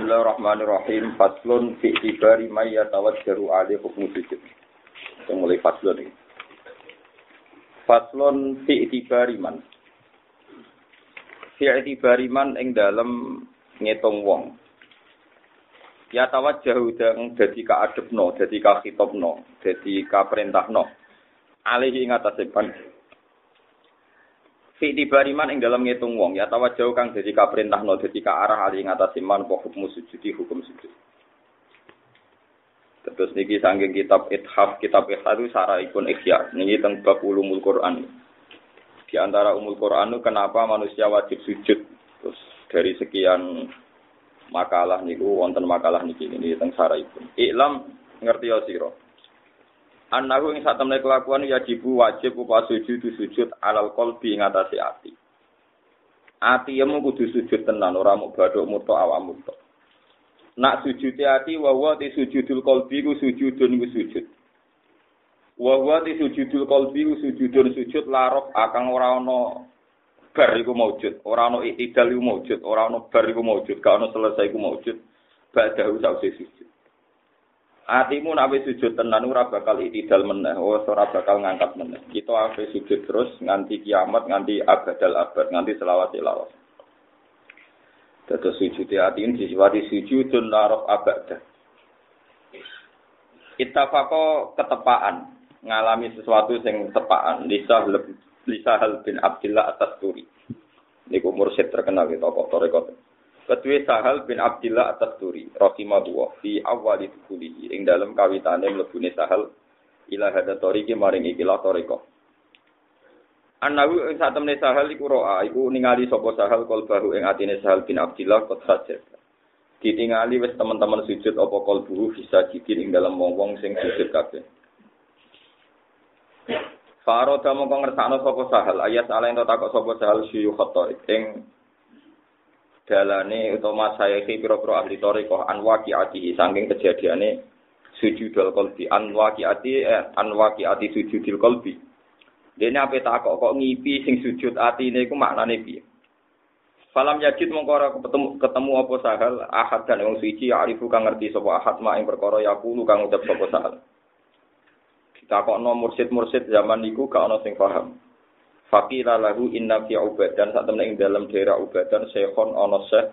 Bismillahirrahmanirrahim. Faslun fi ibari may yatawajjaru ali hukmu sujud. Kita mulai faslun ini. Faslun fi ibari man. Fi ibari man ing dalem ngitung wong. Ya tawajjahu dang dadi ka adepno, dadi ka khitobno, dadi ka perintahno. Alihi ing atase fi dibariman ing dalam ngitung wong ya tawa jauh kang dadi kaprintahno dadi ka arah ali ngatasi man apa hukum sujudi hukum sujud Terus niki sanggeng kitab Ithaf, kitab Ithaf itu ikun ikhya. Niki teng bab ulumul Quran. Di antara umul Quran kenapa manusia wajib sujud. Terus dari sekian makalah niku wonten makalah niki ini teng ikun. Iklam ngerti ya sira. Annahu ing satemene kelakuan yajibu wajib upa sujud sujud alal qalbi ing atase ati. Ati yemu kudu sujud tenan ora mung badhok muto awak muto. Nak sujud ati wa wa ti sujudul qalbi ku sujudun ku sujud. Wa wa ti sujudul qalbi ku sujudun sujud larok akang ora ana bar iku maujud, ora ana iktidal iku maujud, ora ana bar iku maujud, gak ana selesai iku maujud. Ba'dahu sause sujud. Atimu nabi sujud tenan ora bakal itidal meneh, ora bakal ngangkat meneh. Kita ape sujud terus nganti kiamat, nganti abadal abad, nganti selawat selawat. Dados sujud ati ini disifati sujudun narof abadah. Ittafaqo ketepaan, ngalami sesuatu sing tepaan. Lisa Lisa bin Abdullah atas turi. Niku mursyid terkenal gitu, tokoh torekot. Kedua Sahal bin Abdillah atas turi, rahimahullah, fi awali tukulihi, ing dalam kawitane mlebune Sahal, ila hada toriki maring ikilah toriko. Anawi ing saat temne Sahal iku roa, iku ningali sopo Sahal kol baru ing atine Sahal bin Abdillah kot sajad. Ditingali wis teman-teman sujud apa kol buhu bisa jidin ing dalam wong sing sujud kabeh. Faro damo kong ngersakno sopo Sahal, ayat ala ento takok sopo Sahal syuyu khoto, ing dalane utawa sayyi pira-pira ahli thariqah anwaqi ati saking kejadiane sujudul qalbi anwaqi ati eh, anwaqi ati sujudul qalbi dene ape tak kok kok ngipi sing sujud atine iku maknane piye Falam yajid mongko ketemu ketemu apa sahal ahad dan wong suci arifu kang ngerti sapa ahad mak ing perkara yaqulu kang ucap sapa sahal. No mursid-mursid zaman niku gak ono sing paham. Fakira lahu inna fi ubadan. Saat temen ing dalam daerah ubadan sehon ono seh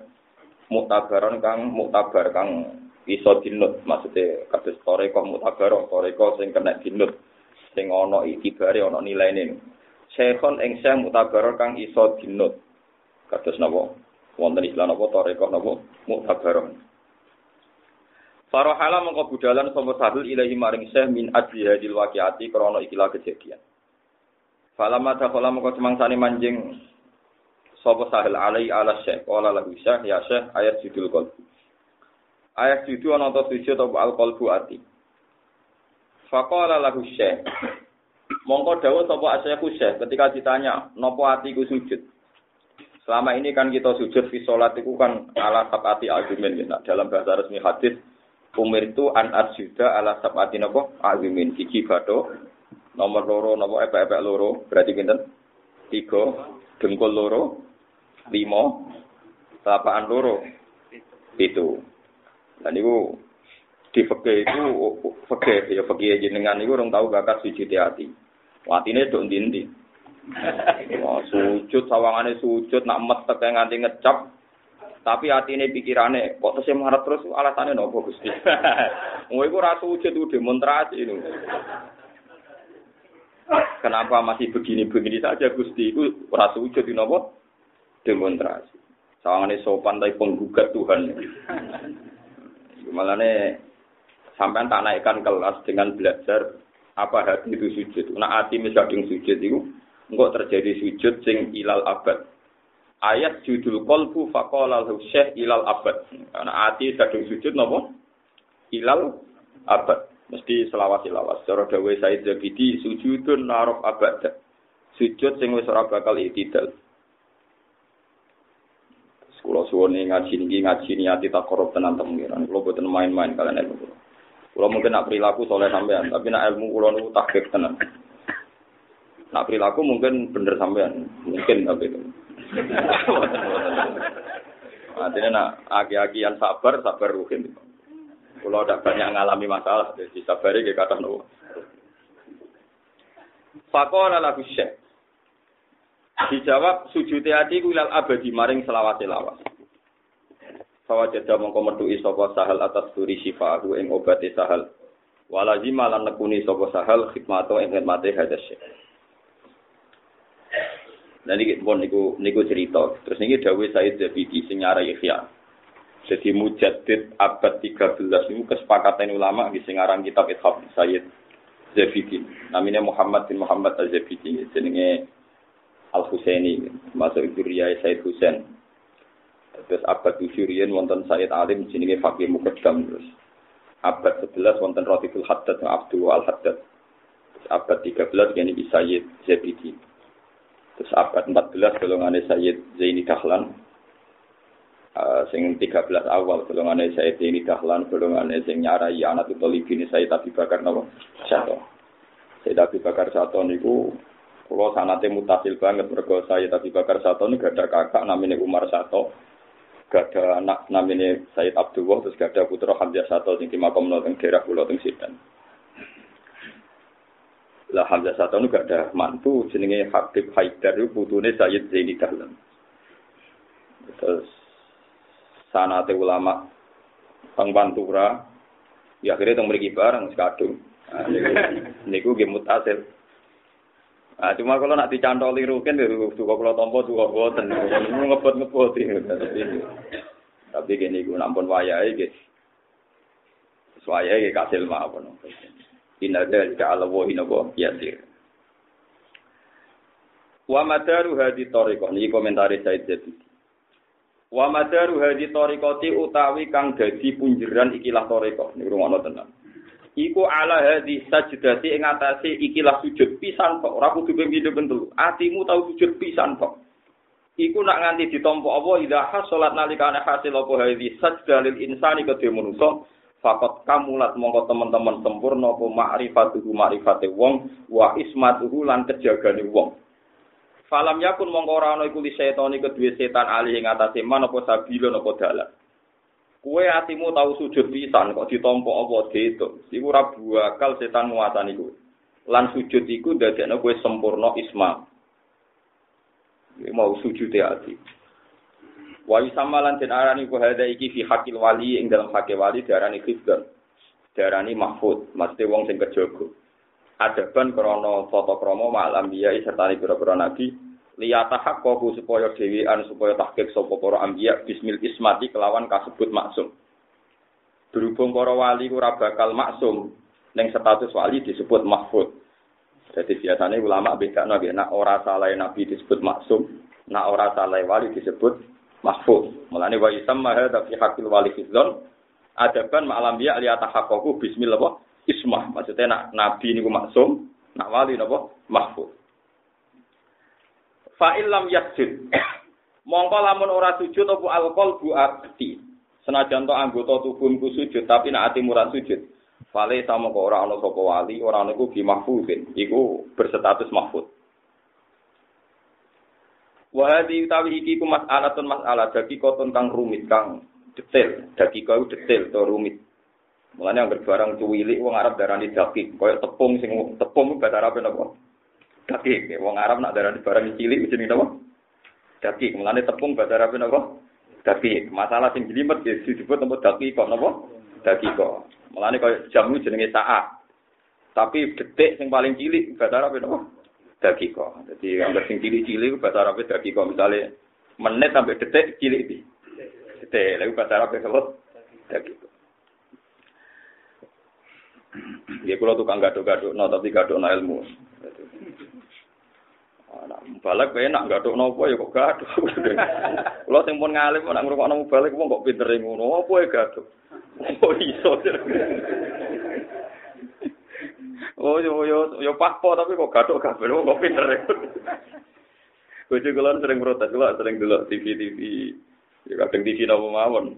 mutabaron kang mutabar kang iso dinut. Maksudnya kados toreko mutabaro toreko sing kena dinut. Sing ono itibare ono nilaine. Sehon ing seh mutabaron kang iso dinut. Kados napa? Wonten Islam napa? Toreko napa? Mutabaron Farohala mengko budalan sapa sahul ilahi maring seh min adli hadil waqiati krana ikilah kejadian Falama dakhala moko semangsane manjing sapa sahil alai ala syekh qala lahu syekh ya syekh ayat judul qalbu. Ayat judul ana to sujud apa al qalbu ati. Faqala lahu syekh Mongko dawuh sapa asyikhu syekh ketika ditanya napa atiku sujud. Selama ini kan kita sujud fi salat itu kan ala sabati argumen ya. Dalam bahasa resmi hadis umir itu an asjuda ala sabati napa argumen iki badho nomor loro nopo epek-epek loro. Berarti pinten? Tiga dengkul loro. Lima telapakan loro. Itu dan itu di fakir itu fakir ya fakir jenengan itu orang tahu bakat sujud hati. Ini dong dindi Wah, sujud sawangane sujud nak metek nganti ngecap. Tapi hati ini pikirannya kok terus marah terus alasannya nopo gusti. Mau iku rasa sujud udah demonstrasi ini. Kenapa masih begini-begini saja Gusti? Rasa wujud di nopo demonstrasi. Sawangane sopan tapi penggugat Tuhan. Malah nih sampai tak naikkan kelas dengan belajar apa hati itu sujud. Nah hati misalnya sujud itu enggak terjadi sujud sing ilal abad. Ayat judul kolbu fakolal syekh ilal abad. Karena hati sedang sujud nopo ilal abad mesti selawat-selawat. Cara dawuh Said Zabidi sujudun narok abad. Sujud sing wis ora bakal itidal. Kulo suwone ngaji niki ngaji niati tak korup tenan temengiran. Kulo boten main-main kalian ilmu kulo. Kulo mungkin nak perilaku soleh sampean, tapi nak ilmu kulo niku takbir tenan. Nak perilaku mungkin bener sampean, mungkin tapi itu. Artinya nak aki-akian sabar, sabar ruhin. Kalau tidak banyak ngalami masalah, jadi sabari ke kata nopo. Fakola lagu syekh. Dijawab sujud hati kulal abadi maring selawat lawas. Fawa jeda mongko metuki sapa sahal atas turi sifaahu ing obate sahal. Walazima lan nekuni sapa sahal khidmato ing khidmate hadas syekh. Nah niki pun niku niku cerita. Terus niki dawuh Said Zabidi sing nyarai Ihya. Jadi mujaddid abad 13 niku kesepakatan ulama di sing aran kitab Ithaf Said Zabidi. Namanya Muhammad bin Muhammad Al-Zabidi. Jenenge Al-Husaini. Masuk itu Riyai Said Husain. Terus abad 7 riyen wonten Said Alim jenenge Fakih Mukaddam terus. Abad 11 wonten Ratiful Haddad Abdul Al-Haddad. Terus abad 13 gini Sayyid Zabidi. Terus abad 14 golongannya Sayyid Zaini Dahlan. Uh, sing 13 awal golongannya Sayyid Zaini Dahlan, golongannya sing nyarai anak itu ini Sayyid Abi Bakar nama Sato. Sayyid Abi Bakar Sato niku kalau sanate mutasil banget mergo Sayyid Abi Bakar Sato ini gak ada kakak namanya Umar Sato. Gak ada anak namanya Sayyid Abdullah terus gak ada putra Hamzah Sato sing dimakom nang daerah Pulau Teng Sidan. Lah Hamzah Satu itu gak ada mantu jenenge Habib Haidar itu putune Sayyid Zaini Dahlan. Terus sanate ulama Bang Pantura ya akhirnya teng mriki bareng sekadung. Nah, niku nggih mutasil. Nah, cuma kalau nak dicantoli rukin, ya suka kalau tompo suka boten, ngebot ngebot Tapi gini, gue nampun wayai, gitu. Wayai kasil mawon. Inna dzalika 'ala Allahi napa yasir. Wa madaru hadi tariqah niki komentar Said Jabidi. Wa madaru hadi tariqati utawi kang dadi punjeran ikilah tariqah. Niku rumono tenan. Iku ala hadi sajdati ing atase ikilah sujud pisan kok ora kudu pindho Atimu tau sujud pisan kok. Iku nak nganti ditampa apa idza hasalat nalikane hasil apa hadi sajdalil insani kedhe manusa fakot kamulat mongko teman-teman sempurna apa ma'rifatuhu ma'rifate wong wa ismatuhu lan kejagane wong falam yakun mongko ora ana iku setan kedue setan alih ing atase man apa sabila apa dalan Kue atimu tahu sujud pisan kok ditompo apa gitu. Iku ora bakal setan nguasani kowe. Lan sujud iku dadekno kowe sempurna isma. Mau sujud ati. Wa yusamalan den arani ku hada iki fi hakil wali ing dalam hakil wali diarani khifdan. Diarani mahfud, mesti wong sing kejaga. Adaban krana tata krama malam biya serta pira-pira nabi liyata haqqahu supaya dhewean supaya tahqiq sapa para anbiya bismil ismati kelawan kasebut maksum. Berhubung para wali ora bakal maksum ning status wali disebut mahfud. Jadi biasanya ulama beda nabi, nak ora salah nabi disebut maksum, nak ora salah wali disebut mahfuz. Mulane wa yusamma hadza fi haqqil wali fidzon adaban ma'alam ya li atahaqqaqu bismillah ismah. Maksudnya nak nabi niku maksum, nak wali napa mahfuz. Fa illam yasjud. Mongko lamun ora sujud apa alqol bu abdi. Senajan to anggota tubuhku sujud tapi nak ati murah sujud. Fale sama kok ora ana sapa wali, ora ana iku bi mahfuzin. Iku berstatus mahfuz. Wahadi utawi iki ku mas'alatun mas'alah dagi koton kang rumit kang detail, dagi kau detail to rumit. Mulane yang barang cuwilik wong Arab darani daki, koyo tepung sing tepung bahasa Arab napa? Daki, wong Arab nak darani barang cilik jenenge napa? Daki, mulane tepung bahasa Arab napa? Daki. Masalah sing jelimet ya disebut napa daki kok napa? Daki kok. Mulane koyo jamu jenenge saat. Tapi detik sing paling cilik bahasa Arab napa? dakiko. Jadi yang sing cilik-cilik bahasa Arab dakiko misalnya menit sampai detik cilik di. Detik, lalu bahasa Arab apa? Dakiko. Ya kalau tukang gaduk-gaduk, no tapi gaduk no ilmu. Nah, balik kayak nak gaduk nopo ya kok gaduk. Kalau sing pun ngalim, nak nguruk balik, kok pinter ngono, apa ya gaduk? Oh iso. Oh yo yo yo pakpo tapi kok gathuk kabeh kok pinter. Bojo kula sering protes, kula sering delok TV-TV. Ya kadang TV napa mawon.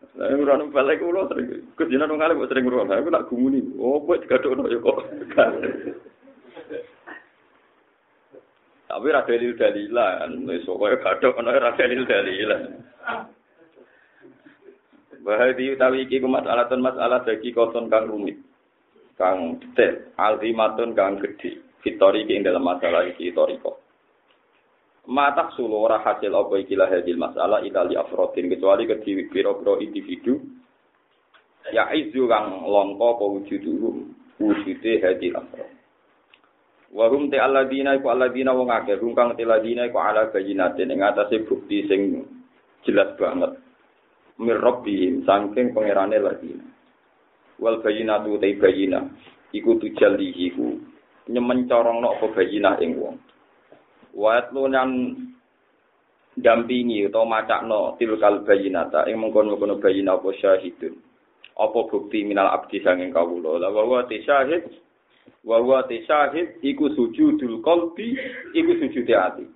Saya ora nang balik kula sering. Jeneng nang kok sering ngrungok. Aku nak gumuni. Oh, kok gathuk yo kok. Tapi ra dalil dalilan, wis pokoke gathuk ana ra dalil dalilan. Bahadi utawi iki ku masalah masalah bagi koton kang rumit. Kang detail, alzimatun kang gede. Fitori ing dalam masalah iki toriko. Matak sulu ora hasil apa iki lah hadil masalah itali afrodin kecuali ke biro-biro individu ya izu kang longko apa wujuduhum wujude hadil afrod. Warum te alladina iku alladina wong akeh rum kang te alladina iku ala bayinatin ing atase bukti sing jelas banget. Mir rabbihim saking pangerane lagi wal bayinatu te bayina iku tujallihi ku nyemen corongno apa bayinah ing wong wa lan dampingi utawa macakno tilkal bayinata ing mengkono-kono bayina apa syahidun apa bukti minal abdi sanging kawula la wa syahid wa wa syahid iku sujudul qalbi iku sujude ati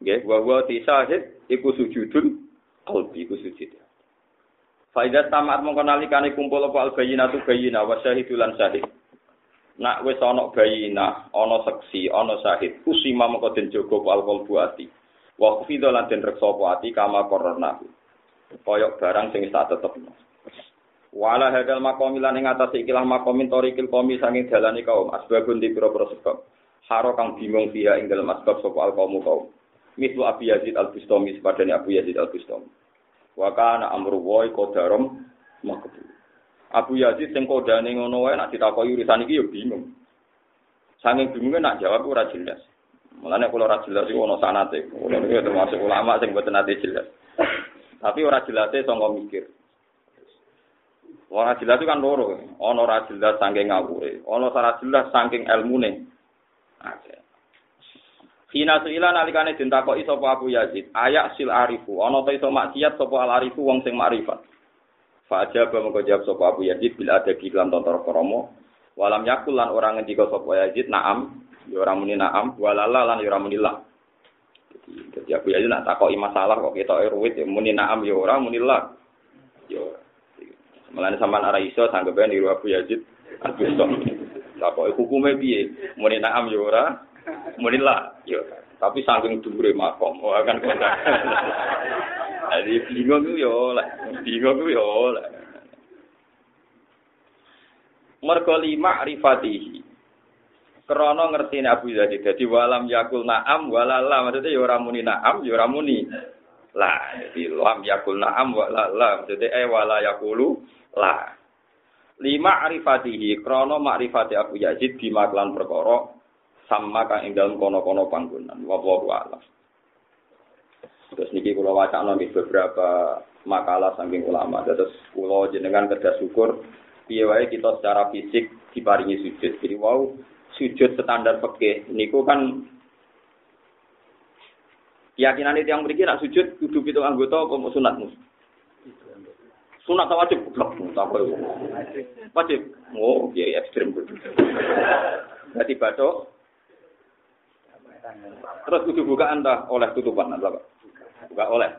Nggih, wa wa tisahid iku sujudun qalbi iku sujud. Faidah tamat mongko nalikane kumpul apa al bayyinatu bayyina wa syahidulan syahid. Nak wis ana bayyina, ana saksi, ana syahid, usima mongko den jaga al qalbu ati. Wa khufidha lan den reksa ati kama korona. Koyok barang sing tak tetepno. Wala hadal makom lan ing atas ikilah makomin torikil komi sanging dalani kaum asbabun di pira-pira sebab. Haro kang bingung dia ing dalam asbab sapa al kaum. Mislu Abu Yazid Al-Bustami sepadane Abu Yazid Al-Bustami. Wa kana amru wa qadarum makbul. Abu Yazid sing kodane ngono wae nak ditakoki urusan iki ya bingung. Saking bingunge nak jawab ora jelas. Mulane kula ora jelas iku ana sanate. Kula niku termasuk ulama sing boten ate jelas. Tapi ora jelase sangka mikir. Ora jelas itu kan loro. Ana ora jelas saking ngawure, ana ora jelas saking ilmune. Nah, Hina suila nalikane ditakoki sapa Abu Yazid, ayak sil arifu, ana ta iso maksiat sapa al arifu wong sing makrifat. Fa ajaba mengko jawab sapa Abu Yazid bila ada lan tontor kromo, walam yakul lan orang ngendika sapa Yazid naam, ya ora muni naam, walala lan ya ora muni la. Jadi Abu Yazid nak takoki masalah kok ketoke ruwit ya muni naam ya ora muni la. Ya ora. Mulane sampean ora iso sanggepe niru Abu Yazid. Abu Yazid. Takoki hukume piye? Muni naam ya ora, Munilah, yo. Tapi saking dhuwure makom, oh akan kota. Jadi bingung ku yo oleh, bingung ku yo oleh. Mergo lima rifatihi. Krana ngertine Abu Yazid dadi walam yakul na'am walala maksudnya ya ora na'am ya ora muni jadi lam yakul na'am walala maksudnya eh wala yakulu la lima arifatihi krana makrifati Abu Yazid di maklan perkara sama kang ing dalam kono-kono panggonan. Wallahu a'lam. Terus kula wacana nggih beberapa makalah saking ulama. Terus kula jenengan kerja syukur piye wae kita secara fisik diparingi sujud. Jadi wow sujud standar pekeh niku kan keyakinan itu yang beri nak sujud kudu itu anggota apa sunat mus? Sunat atau wajib? Tak Wajib. Oh, iya ekstrim. Berarti batok Terus kudu buka anda oleh tutupan pak. Buka oleh.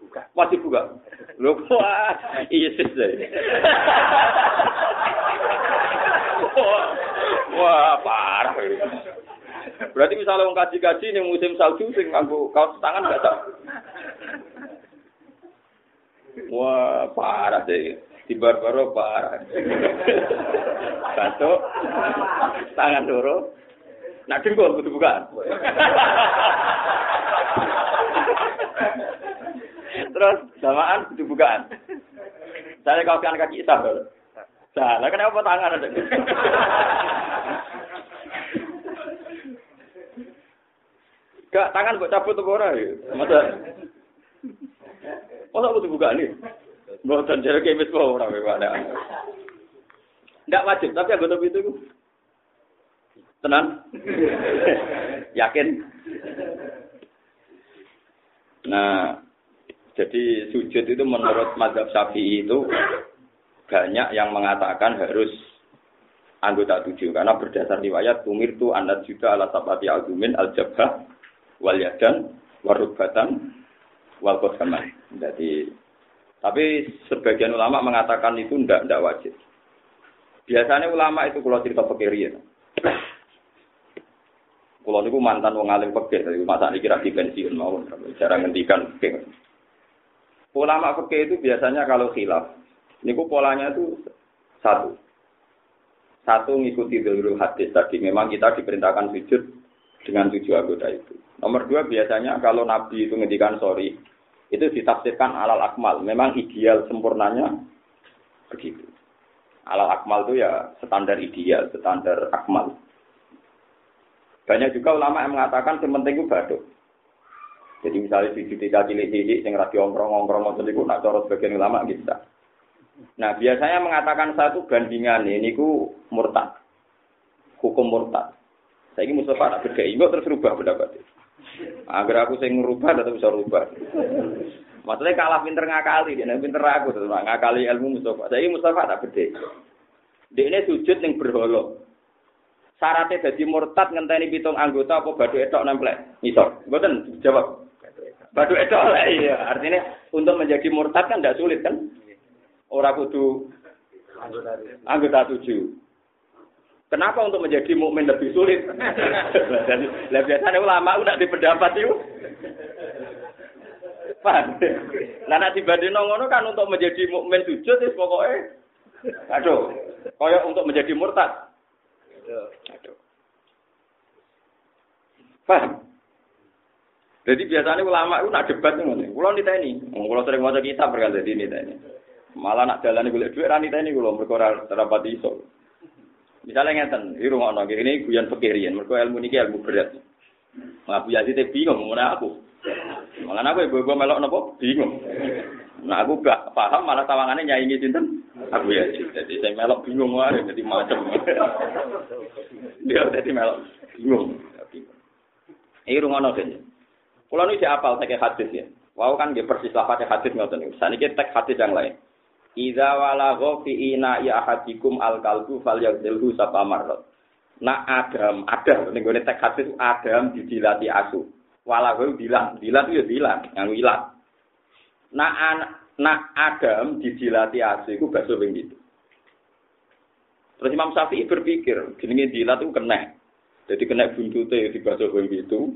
Buka. Wajib buka. Lu wah iya sih. Wah parah. Berarti misalnya mau kaji-kaji nih musim salju sing nganggo kaos tangan gak tak? Wah parah deh. Di barbaro parah. Satu tangan dulu Nak dengkul kudu bukaan. Terus samaan kudu bukaan. Saya kau kan kaki isah dulu. Salah kenapa tangan ada? Gak tangan buat cabut tuh orang ya. Masa Masa butuh buka nih? Buatan jarak kemis bawa orang bagaimana? Tidak wajib, tapi anggota itu Tenang? Yakin? Nah, jadi sujud itu menurut madhab syafi'i itu banyak yang mengatakan harus anggota tujuh karena berdasar riwayat umir tu anak juga ala sabati agumin al jabah wal yadan warubatan wal kosaman. Jadi tapi sebagian ulama mengatakan itu tidak tidak wajib. Biasanya ulama itu kalau cerita ya. Kulo niku mantan wong alim pekeh, tapi masa niki ra pensiun mawon, cara ngendikan pekeh. Ulama fikih itu biasanya kalau khilaf, niku polanya itu satu. Satu ngikuti dulu hadis tadi. Memang kita diperintahkan sujud dengan tujuh anggota itu. Nomor dua biasanya kalau Nabi itu ngedikan sorry, itu ditafsirkan alal akmal. Memang ideal sempurnanya begitu. Alal akmal itu ya standar ideal, standar akmal. Banyak juga ulama yang mengatakan yang penting itu baduk. Jadi misalnya di tiga cilik-cilik yang radio ongkrong-ongkrong ngoten niku nak cara sebagian ulama bisa. Nah, biasanya mengatakan satu bandingan ini ku murtad. Hukum murtad. Saya ini Mustafa tak beda, enggak terus rubah pendapat Agar aku sing ngerubah tetap bisa rubah. Maksudnya kalah pinter ngakali, dia pinter aku tetap ngakali ilmu Mustafa. Saya ini Mustafa tak beda. Dia ini sujud yang berholo. Syaratnya jadi murtad ngenteni pitung anggota apa badu etok nemplek. Ngisor. Betul, jawab. Badu itu iya. Artinya untuk menjadi murtad kan tidak sulit kan? Orang kudu anggota tujuh. Kenapa untuk menjadi mukmin lebih sulit? Dan biasanya ulama udah di pendapat itu. Paham? Nah, nanti dibanding ngono kan untuk menjadi mukmin sujud itu pokoknya aduh, koyok untuk menjadi murtad. Paham? Jadi biasanya ulama itu nak debat ngono. Kulo niteni, wong kulo sering maca kitab berkali dadi niteni. Malah nak dalane golek dhuwit ra niteni kulo mergo ora terapat iso. Misalnya ngeten, di rumah nonge ini guyon pekirian, mergo ilmu niki ilmu berat. Mengaku ya sih tapi ngomongnya aku. Malah aku ibu ibu melok nopo bingung. Nah aku gak paham malah tawangannya nyanyi cinten. Aku ya jadi saya melok bingung wae jadi macam. Dia jadi melok bingung. Ini rumah nongki. Kalau ini apal saya hadis ya. Wow kan dia persis lafaznya hadis ngoten niku. Saniki teks hadis yang lain. Idza walagha fi ina ya ahadikum al kalbu falyadzilhu sapa marrat. Nak Adam, ada ning gone teks hadis Adam didilati asu. Walagha dilat, dilat itu ya dilat, nganggo ilat. Nak nak Adam didilati asu iku bakso ping gitu. Terus Imam Syafi'i berpikir, jenenge dilat itu kena. Jadi kena buntute di bakso ping gitu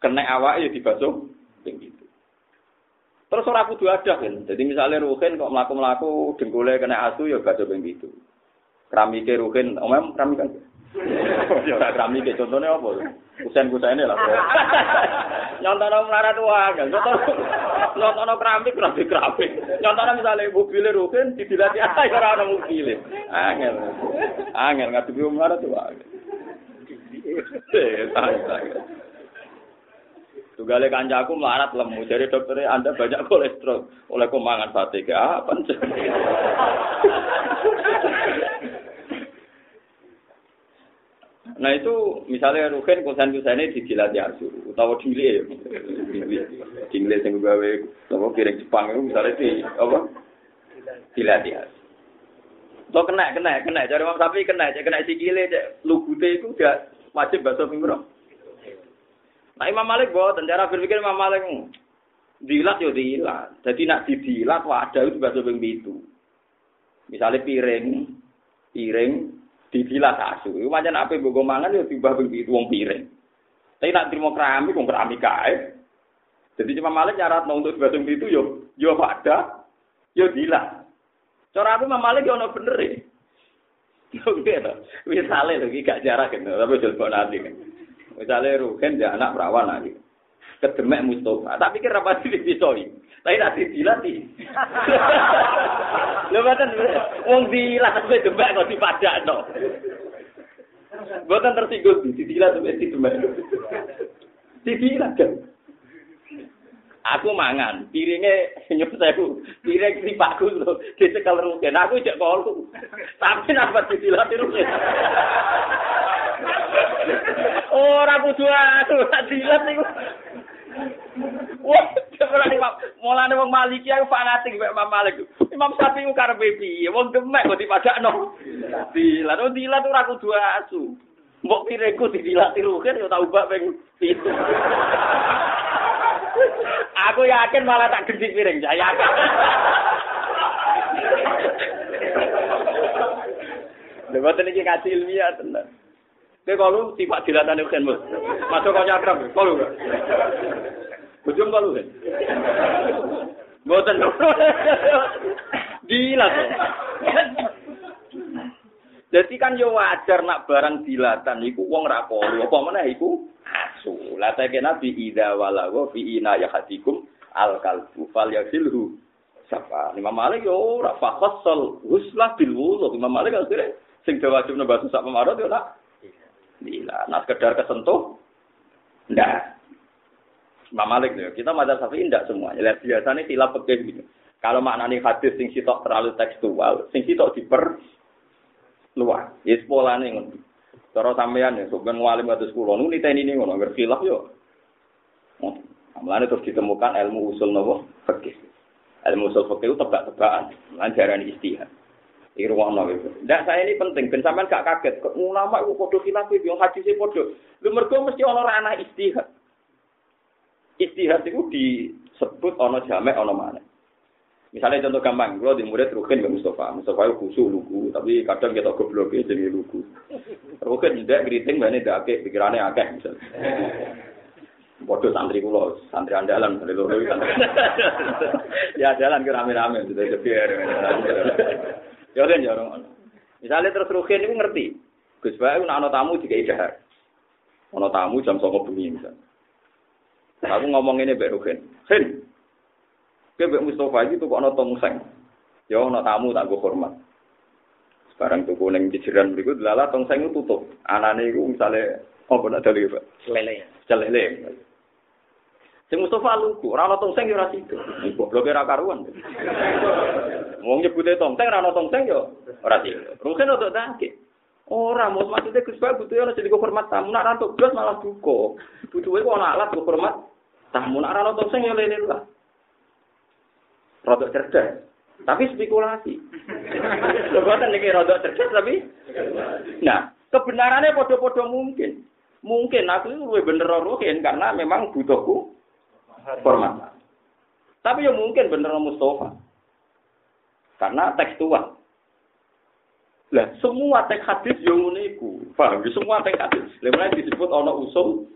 kena awak ya dibasuh ping itu. Terus ora kudu ada kan. Jadi misalnya Ruhin kok melaku-melaku dengkule kena asu ya basuh ping itu. Keramike Ruhin, omem keramik kan. ya keramike contohnya apa? Kusen-kusene lah. Nyontono melarat wae, nyontono keramik keramik keramik. Nyontono misalnya mobil Ruhin didilati ae ora ana mobil. Angel. Angel ngadepi melarat wae. Eh, Tugale kancaku melarat lemu. Jadi dokternya Anda banyak kolesterol. Oleh kemangan sate ke apa? Nah itu misalnya Ruhin kusan kusan ini dijilat ya suruh, utawa dile, dile yang gawe, apa piring Jepang itu misalnya di apa? Dilat ya. Tuh kena kena kena, cari orang sapi kena, cek kena sikile, cek lugute itu udah wajib bahasa minggu Nah Imam Malik buat cara berpikir Imam Malik hmm, dilat yo dilat. Jadi nak didilat ada itu bahasa ping itu. Misalnya piring, piring didilat asu. Macam apa bogo mangan yo tiba ping itu wong piring. Tapi nak terima keramik wong keramik kae. Jadi Imam Malik nyarat untuk bahasa ping itu yo yo ada yo dilat. Cara aku Malik yo ono bener e. Yo gitu. Misalnya lagi gak jarak gitu, tapi coba nanti kan. Misalnya Ruhen dia anak perawan lagi. Kedemek Mustafa. Tak pikir apa sih dipisoi. Tapi nanti dilatih. Lho mboten wong dilat sampe demek kok dipadakno. Mboten tersinggung didilat sampe didemek. Didilat kan. Aku mangan, piringnya nyup sewu, piring sipakku lho, dicekel rugen, aku ijek kolu. Tapi napa didilat rugen. Ora kudu aku dilat niku. Wah, ora Imam, mulane wong Maliki aku fanatik mek Imam Malik. Imam Syafi'i ku karepe piye? Wong demek kok dipadakno. Dilat, oh dilat ora kudu asu. Mbok pireku didilat rugen ya tak ubah ping pitu. Aku yakin malah tak gendhi piring, saya yakin. Lha boten iki ngaji ilmiah tenan. Kowe kalau sifat dilatane kan Mas. Masuk kok nyakrab, kalau enggak. Bujum kalau kan. Mboten. Gila tuh. Jadi kan yo wajar nak barang dilatan iku wong ra kolu. Apa meneh iku asu. Lah teke Nabi idza walawa fi ina yahatikum al kalbu fal yasilhu. Sapa? Imam Malik yo ora fakhassal huslah bil wudu. Imam Malik akhirnya sing wajib nembah sak pemarot yo nak. Gila, nah sekedar kesentuh. Ndak. Imam Malik nih, kita madzhab Syafi'i tidak semuanya. Lihat biasanya silap pekeh gitu. Kalau maknanya hadis sing sitok terlalu tekstual, sing sitok diper luar. Ya sekolah nih ngono. Cara sampean ya, sebenarnya ngalim atus kula nu niteni ini ngono, ngerti khilaf yo. Mulane terus ditemukan ilmu usul nopo fikih. Ilmu usul fikih itu tebak-tebakan, lan diarani istihad. Irwana itu. Ndak saya ini penting, ben sampean gak kaget. Ulama itu padha khilaf yo hadise padha. Lho mergo mesti ana ranah istihad. istihad itu disebut ono jamek ono mana. Misalnya contoh gampang, kalau di murid Rukin ke Mustafa, Mustafa itu khusu lugu, tapi kadang kita goblok jadi lugu. Rukin tidak keriting, banyak tidak akeh, pikirannya akeh misalnya. Bodoh santri kulo, santri andalan, santri loro santri. ya jalan ke rame-rame, sudah kebiar. Ya kan ya orang. Misalnya terus rugen itu ngerti. Gus Bae nak ana tamu juga ide hari. Tamu jam sore bengi misal. Aku ngomong ini baru rugen. Hen. Kau baik Mustofa iki tuh ana tamu seng. Ya ana tamu tak gue hormat. Sekarang tuh ning di jiran berikut lala tong seng itu tutup. Anane itu misalnya oh benar dari apa? Lele. Celele. Sing Mustafa lugu, ora ana tongseng ora sido. Gobloke ra karuan. Wong nyebute tongseng ora ana tongseng ya ora sido. Rugen untuk dake. Ora, mau maksudnya Gus Pak butuh ana jadi hormat tamu, nak rantuk blas malah duka. Butuhe kok ana alat hormat tamu, nak ra nonton sing ya lele lah. Rodok cerdas. Tapi spekulasi. Lebaran ini rodok cerdas tapi Nah, kebenarannya podo-podo mungkin. Mungkin aku lebih bener rohin karena memang butuhku hormat. Tapi ya mungkin bener Mustafa. Karena tekstual. Lah semua teks hadis yang ngono iku. Paham? Semua teks hadis. Lha disebut ana usul.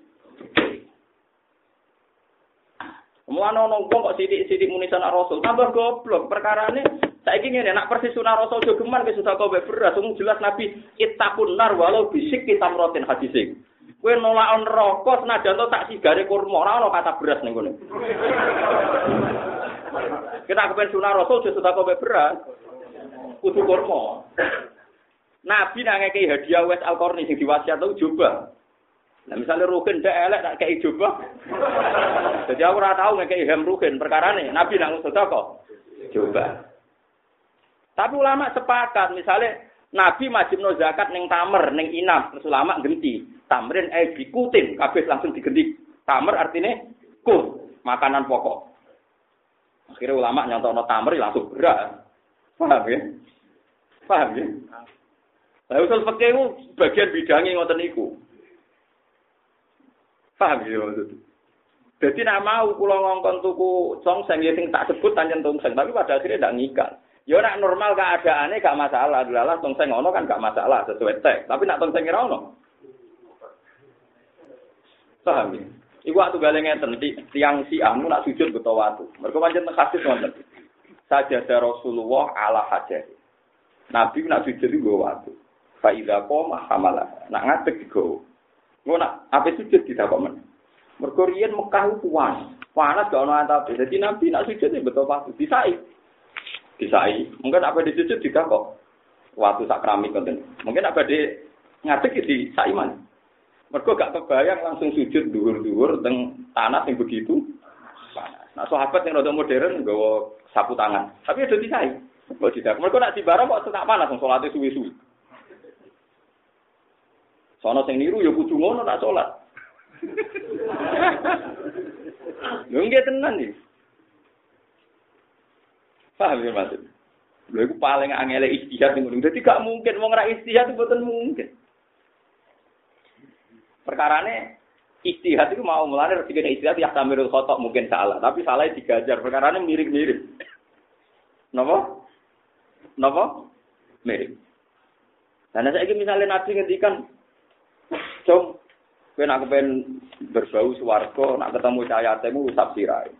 Mulane ana wong kok sithik-sithik muni sana Rasul, tambah goblok. Perkarane saiki ngene, nak persis sunah Rasul jogeman ke susah kowe beras, wong jelas Nabi ittaqun nar walau bisik kita merotin hadis Kowe nolak neraka senajan to tak sigare kurma, ora ana kata beras ning kono. Kita kepen sunah Rasul susah kowe beras. Kudu kurma. Nabi nang hadiah wes Al-Qarni sing diwasiat tau coba. Nah misalnya Rukin ndak elek tak kei coba. Jadi aku ora tau ngekei hem perkara nih. Nabi nang sedekah. Coba. Tapi ulama sepakat misalnya Nabi wajib no zakat ning tamer ning inam terus ulama genti tamrin eh dikutin kabeh langsung digenti tamer artinya kut makanan pokok akhirnya ulama nyontok no tamer langsung berat paham ya paham ya Lah usul fikih itu bagian bidangnya ngoten niku. Paham ya maksud. Jadi nak mau kula ngongkon tuku songseng ya sing tak sebut tanjen tongseng, tapi pada akhirnya ndak ngikat. Ya nak normal keadaannya gak masalah, delalah tongseng ono kan gak masalah sesuai teks. Tapi nak tongseng ora ono. Paham ya? Iku waktu gale ngeten tiang si anu nak sujud beto watu. Mergo pancen hadis wonten. Sajadah Rasulullah ala hajah. Nabi nak sujud iku watu. Faidah koma hamalah. Nak ngadeg digo. Ngono nak apa sujud kita kok men. Mergo riyen Mekah itu panas. Gak ono antap. Jadi Nabi nak sujud betul pasti disai. Disai. Mungkin apa di sujud juga kok. Waktu sak keramik konten. Mungkin apa di ngadeg di saiman. Mergo gak kebayang langsung sujud dhuwur-dhuwur teng tanah yang begitu panas. Nah sahabat yang rada modern nggawa sapu tangan. Tapi udah disai. Kok tidak. Mergo nak di barang kok tetap panas wong salate suwi-suwi. Sono sing niru ya kudu ngono nak salat. Nggih tenan iki. Paham ya maksud? Lho iku paling angel istihad ning ngono. Dadi gak mungkin wong ra istihad itu mboten mungkin. Perkarane istihad itu mau mulane rezeki istihad ya tamirul mungkin salah, tapi salah digajar. Perkarane mirip-mirip. Napa? Napa? Mirip. Dan saya misalnya Nabi ngendikan Cung, kowe nak kepen berbau swarga, nak ketemu cahaya temu usap sirai.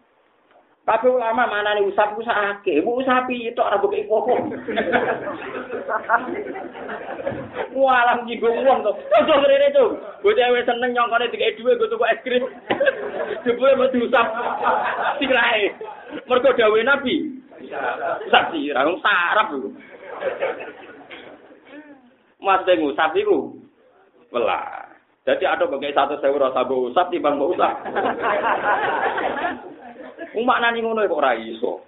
Tapi ulama mana nih usap usap ake, bu usapi itu orang buka ipopo. Walang jigo uang tuh, itu beri itu. Gue cewek seneng nyongkone tiga dua, gue tuh es krim. Gue mau diusap, tirai. Mereka dawe nabi. Usap sih, orang sarap lu. Mas dengu sapi ku, belah. Jadi ada bagai satu sewu rasa usap bang usap. Wong maknane ngono kok ora iso.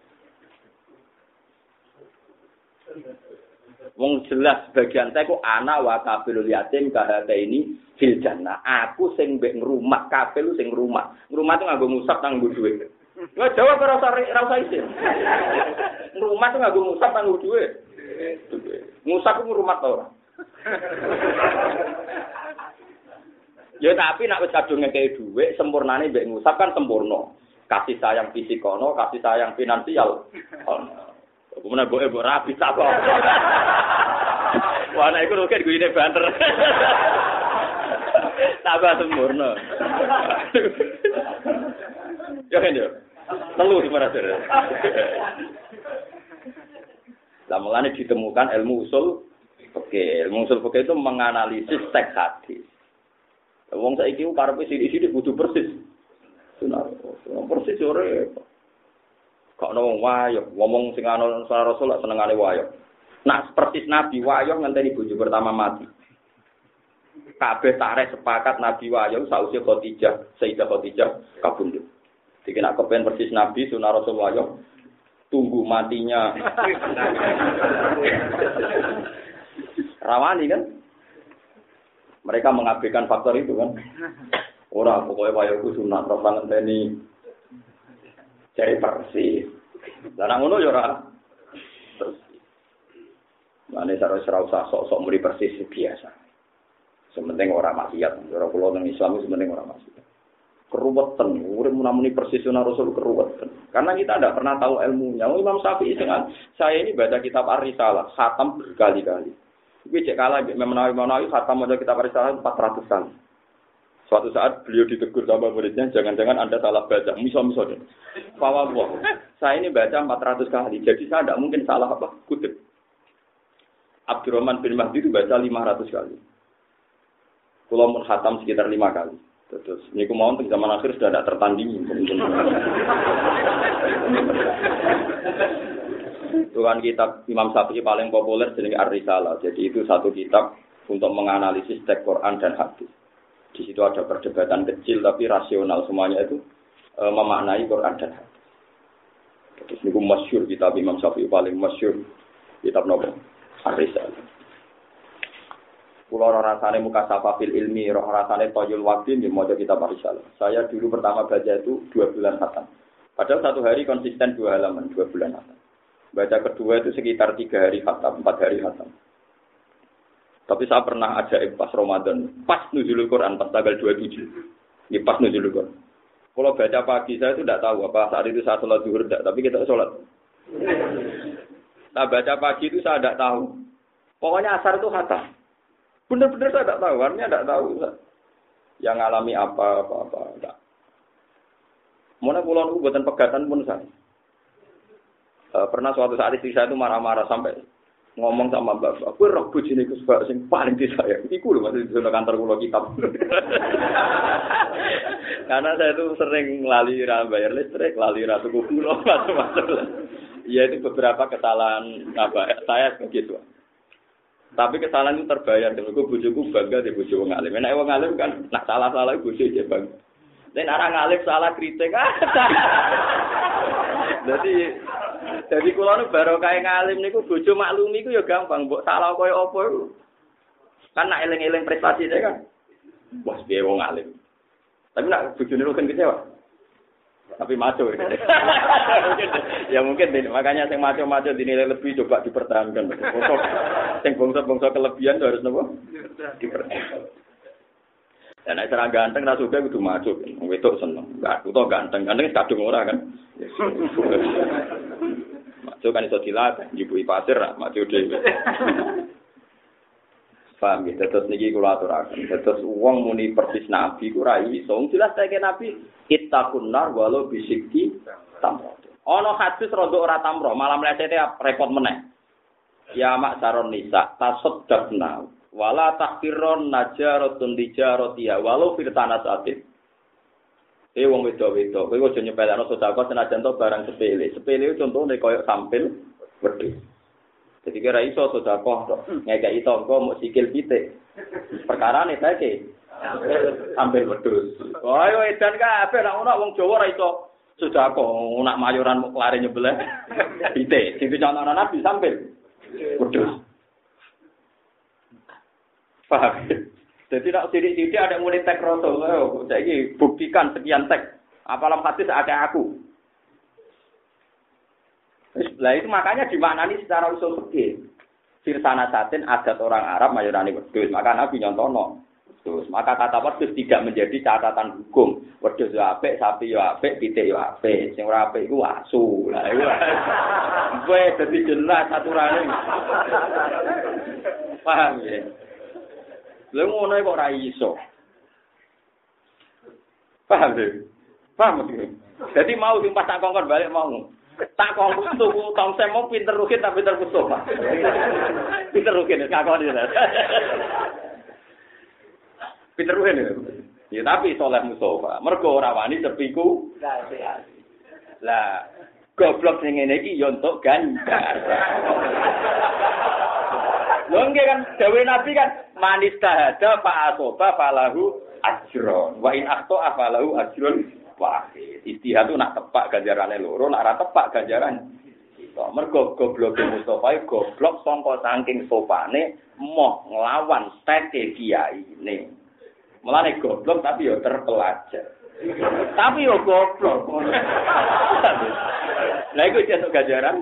Wong jelas bagian saya kok anak wa kabilul yatim kahate ini fil jannah. Aku sing mbek ngrumah kabil sing ngrumah. Ngrumah tuh nganggo musab nang nggo dhuwit. Wah jawab ora usah ora usah isin. Ngrumah tuh nganggo musab nang nggo dhuwit. Musab ku ngrumah ta ora? Ya tapi nak wis kadung ngekei dhuwit sempurnane mbek ngusap kan sempurna. Kasih sayang fisik ono, kasih sayang finansial Kemudian gue ibu rapi tak kok. Wah, nah itu gue ini banter. Tambah sempurna. Ya kan ya? Telu di mana sih? Lah ditemukan ilmu usul Oke, ilmu usul oke itu menganalisis teks hadis. Wong saiki karepe sithik-sithik kudu persis. Sunnah persis ora. Kok ono wayo ngomong sing ana suara rasul senengane wayo. Nah persis nabi wayo ngenteni bojo pertama mati. Kabeh tarik sepakat nabi wayo sausi Khadijah, Sayyidah Khadijah kabundut. Jadi nak kepen persis nabi sunah rasul wayo tunggu matinya. Rawani kan? Mereka mengabaikan faktor itu kan. Ora pokoknya wayo ku sunat terus ngenteni cari persis. Dan ngono ya ora cara ora usah sok-sok muri persis biasa. Sementing ora maksiat, ora kula nang Islam sementing ora maksiat. Keruwetan, urip munamuni persis sunah Rasul keruwetan. Karena kita tidak pernah tahu ilmunya. Oh, Imam Syafi'i dengan saya ini baca kitab Ar-Risalah, khatam berkali-kali. Tapi cek kalah, memenawi menawi khatam baca kitab Ar-Risalah 400 kali. Suatu saat beliau ditegur sama muridnya, jangan-jangan Anda salah baca. Misal-misal deh. Wah, saya ini baca 400 kali, jadi saya tidak mungkin salah apa kutip. Abdurrahman bin Mahdi itu baca 500 kali. Pulau menghatam sekitar 5 kali. Terus, ini aku mau zaman akhir sudah tidak tertandingi. Tuhan kitab Imam Syafi'i paling populer jenis Ar-Risalah. Jadi itu satu kitab untuk menganalisis teks Quran dan hadis. Di situ ada perdebatan kecil tapi rasional semuanya itu e, memaknai Quran dan hadis. Ini masyur kitab Imam Syafi'i paling masyur kitab Nabi Ar-Risalah. Kulo rasane muka fil ilmi, roh rasane toyul waktu di mau kitab Ar-Risalah. Saya dulu pertama baca itu dua bulan khatam. Padahal satu hari konsisten dua halaman, dua bulan khatam. Baca kedua itu sekitar tiga hari khatam, empat hari khatam. Tapi saya pernah ajaib pas Ramadan, pas nuzulul Quran, pas tanggal 27. Ini pas nuzulul Quran. Kalau baca pagi saya itu tidak tahu apa saat itu saya sholat zuhur tidak, tapi kita sholat. Nah baca pagi itu saya tidak tahu. Pokoknya asar itu kata. Benar-benar saya tidak tahu, artinya tidak tahu. Yang ngalami apa, apa-apa. Enggak. Mana pulau buatan pegatan pun saya. E, pernah suatu saat istri saya itu marah-marah sampai ngomong sama bapak, aku roh bujine Gus Bak sing paling disayang. Iku lho masih di kantor kula kitab. Karena saya itu sering lali ra bayar listrik, lali ra tuku gula macam-macam. Iya itu beberapa kesalahan apa saya begitu. Tapi kesalahan itu terbayar. Gue bujuku bangga di bujuk wong alim. Nek wong alim kan nak salah-salah bujuk aja bang. Dan orang alim salah kritik. Jadi Jadi kula nu baru kae ngalim niku bojo maklumi iku ya gampang, mbok salah koyo apa iku. Kan nak eling-eling prestasi saya kan. Wah, piye wong ngalim. Tapi nak bojone kan kecewa. Tapi maco ya. ya mungkin deh, makanya yang maco-maco dinilai lebih coba dipertahankan. Yang bangsa-bangsa kelebihan harus nopo? Dipertahankan. Dan nek cara ganteng ra suka kudu maco. Wedok seneng. Enggak, kudu ganteng. Ganteng kadung ora kan. Maco kan iso dilatih, njupui pasir ra maco dhewe. Paham ya, terus niki kula aturaken. Terus wong muni persis nabi ku ra iso. Jelas tak nabi ittaqun nar walau bisikki tamrat. Ana hadis rada ora tamro, malah mlesete repot meneh. Ya mak saron nisa, tasaddaqna wala takfiron najaratun dijarotiya walau firtana satin. Eh wong wedo-wedo, kowe aja nyepelekno sedekah senajan to barang sepele. Sepele contohnya koyo sampil wedhus. Jadi kira iso sedekah tok, ngekeki tangga mau sikil pitik. Perkara nih saiki sampil wedhus. Oh, ayo edan kabeh nek ono wong Jawa ora iso kok nak mayoran lari nyebelah ite sing contoh nabi sambil kudus paham jadi nak sidik-sidik ada mulai tek oh, jadi buktikan sekian tek apalah hadis ada aku lah itu makanya dimaknani secara usul fikih sirsana satin adat orang Arab mayorani wedhus maka nabi nyontono Terus maka kata wedhus tidak menjadi catatan hukum. Wedhus yo apik, sapi yo apik, pitik yo apik. Sing ora apik iku asu. Lah iku. Kowe dadi jelas aturane. Paham ya? Lha ngono kok ora iso. Paham ya? Paham ya? Jadi mau sing pas tak kongkon balik mau. Tak kongkon tuku tong semo pinter rukin tapi pinter kusuk. Pinter rukin kakon iki. Pinter ruhen ya. Ya tapi soleh Mustafa. Mergo ora wani sepiku. Lah goblok sing ngene iki ya untuk ganjar. Lho kan dawe Nabi kan manis tahada fa asoba falahu ajron. Wa in akhto afalahu ajron wahid. Istihad nak tepak ganjarane loro, nak ora tepak ganjaran mergo goblok Mustafa goblok sangka saking sopane moh nglawan teke kiai ini. Mulane goblok tapi yo terpelajar. tapi yo goblok. Lah iku jeneng gajaran.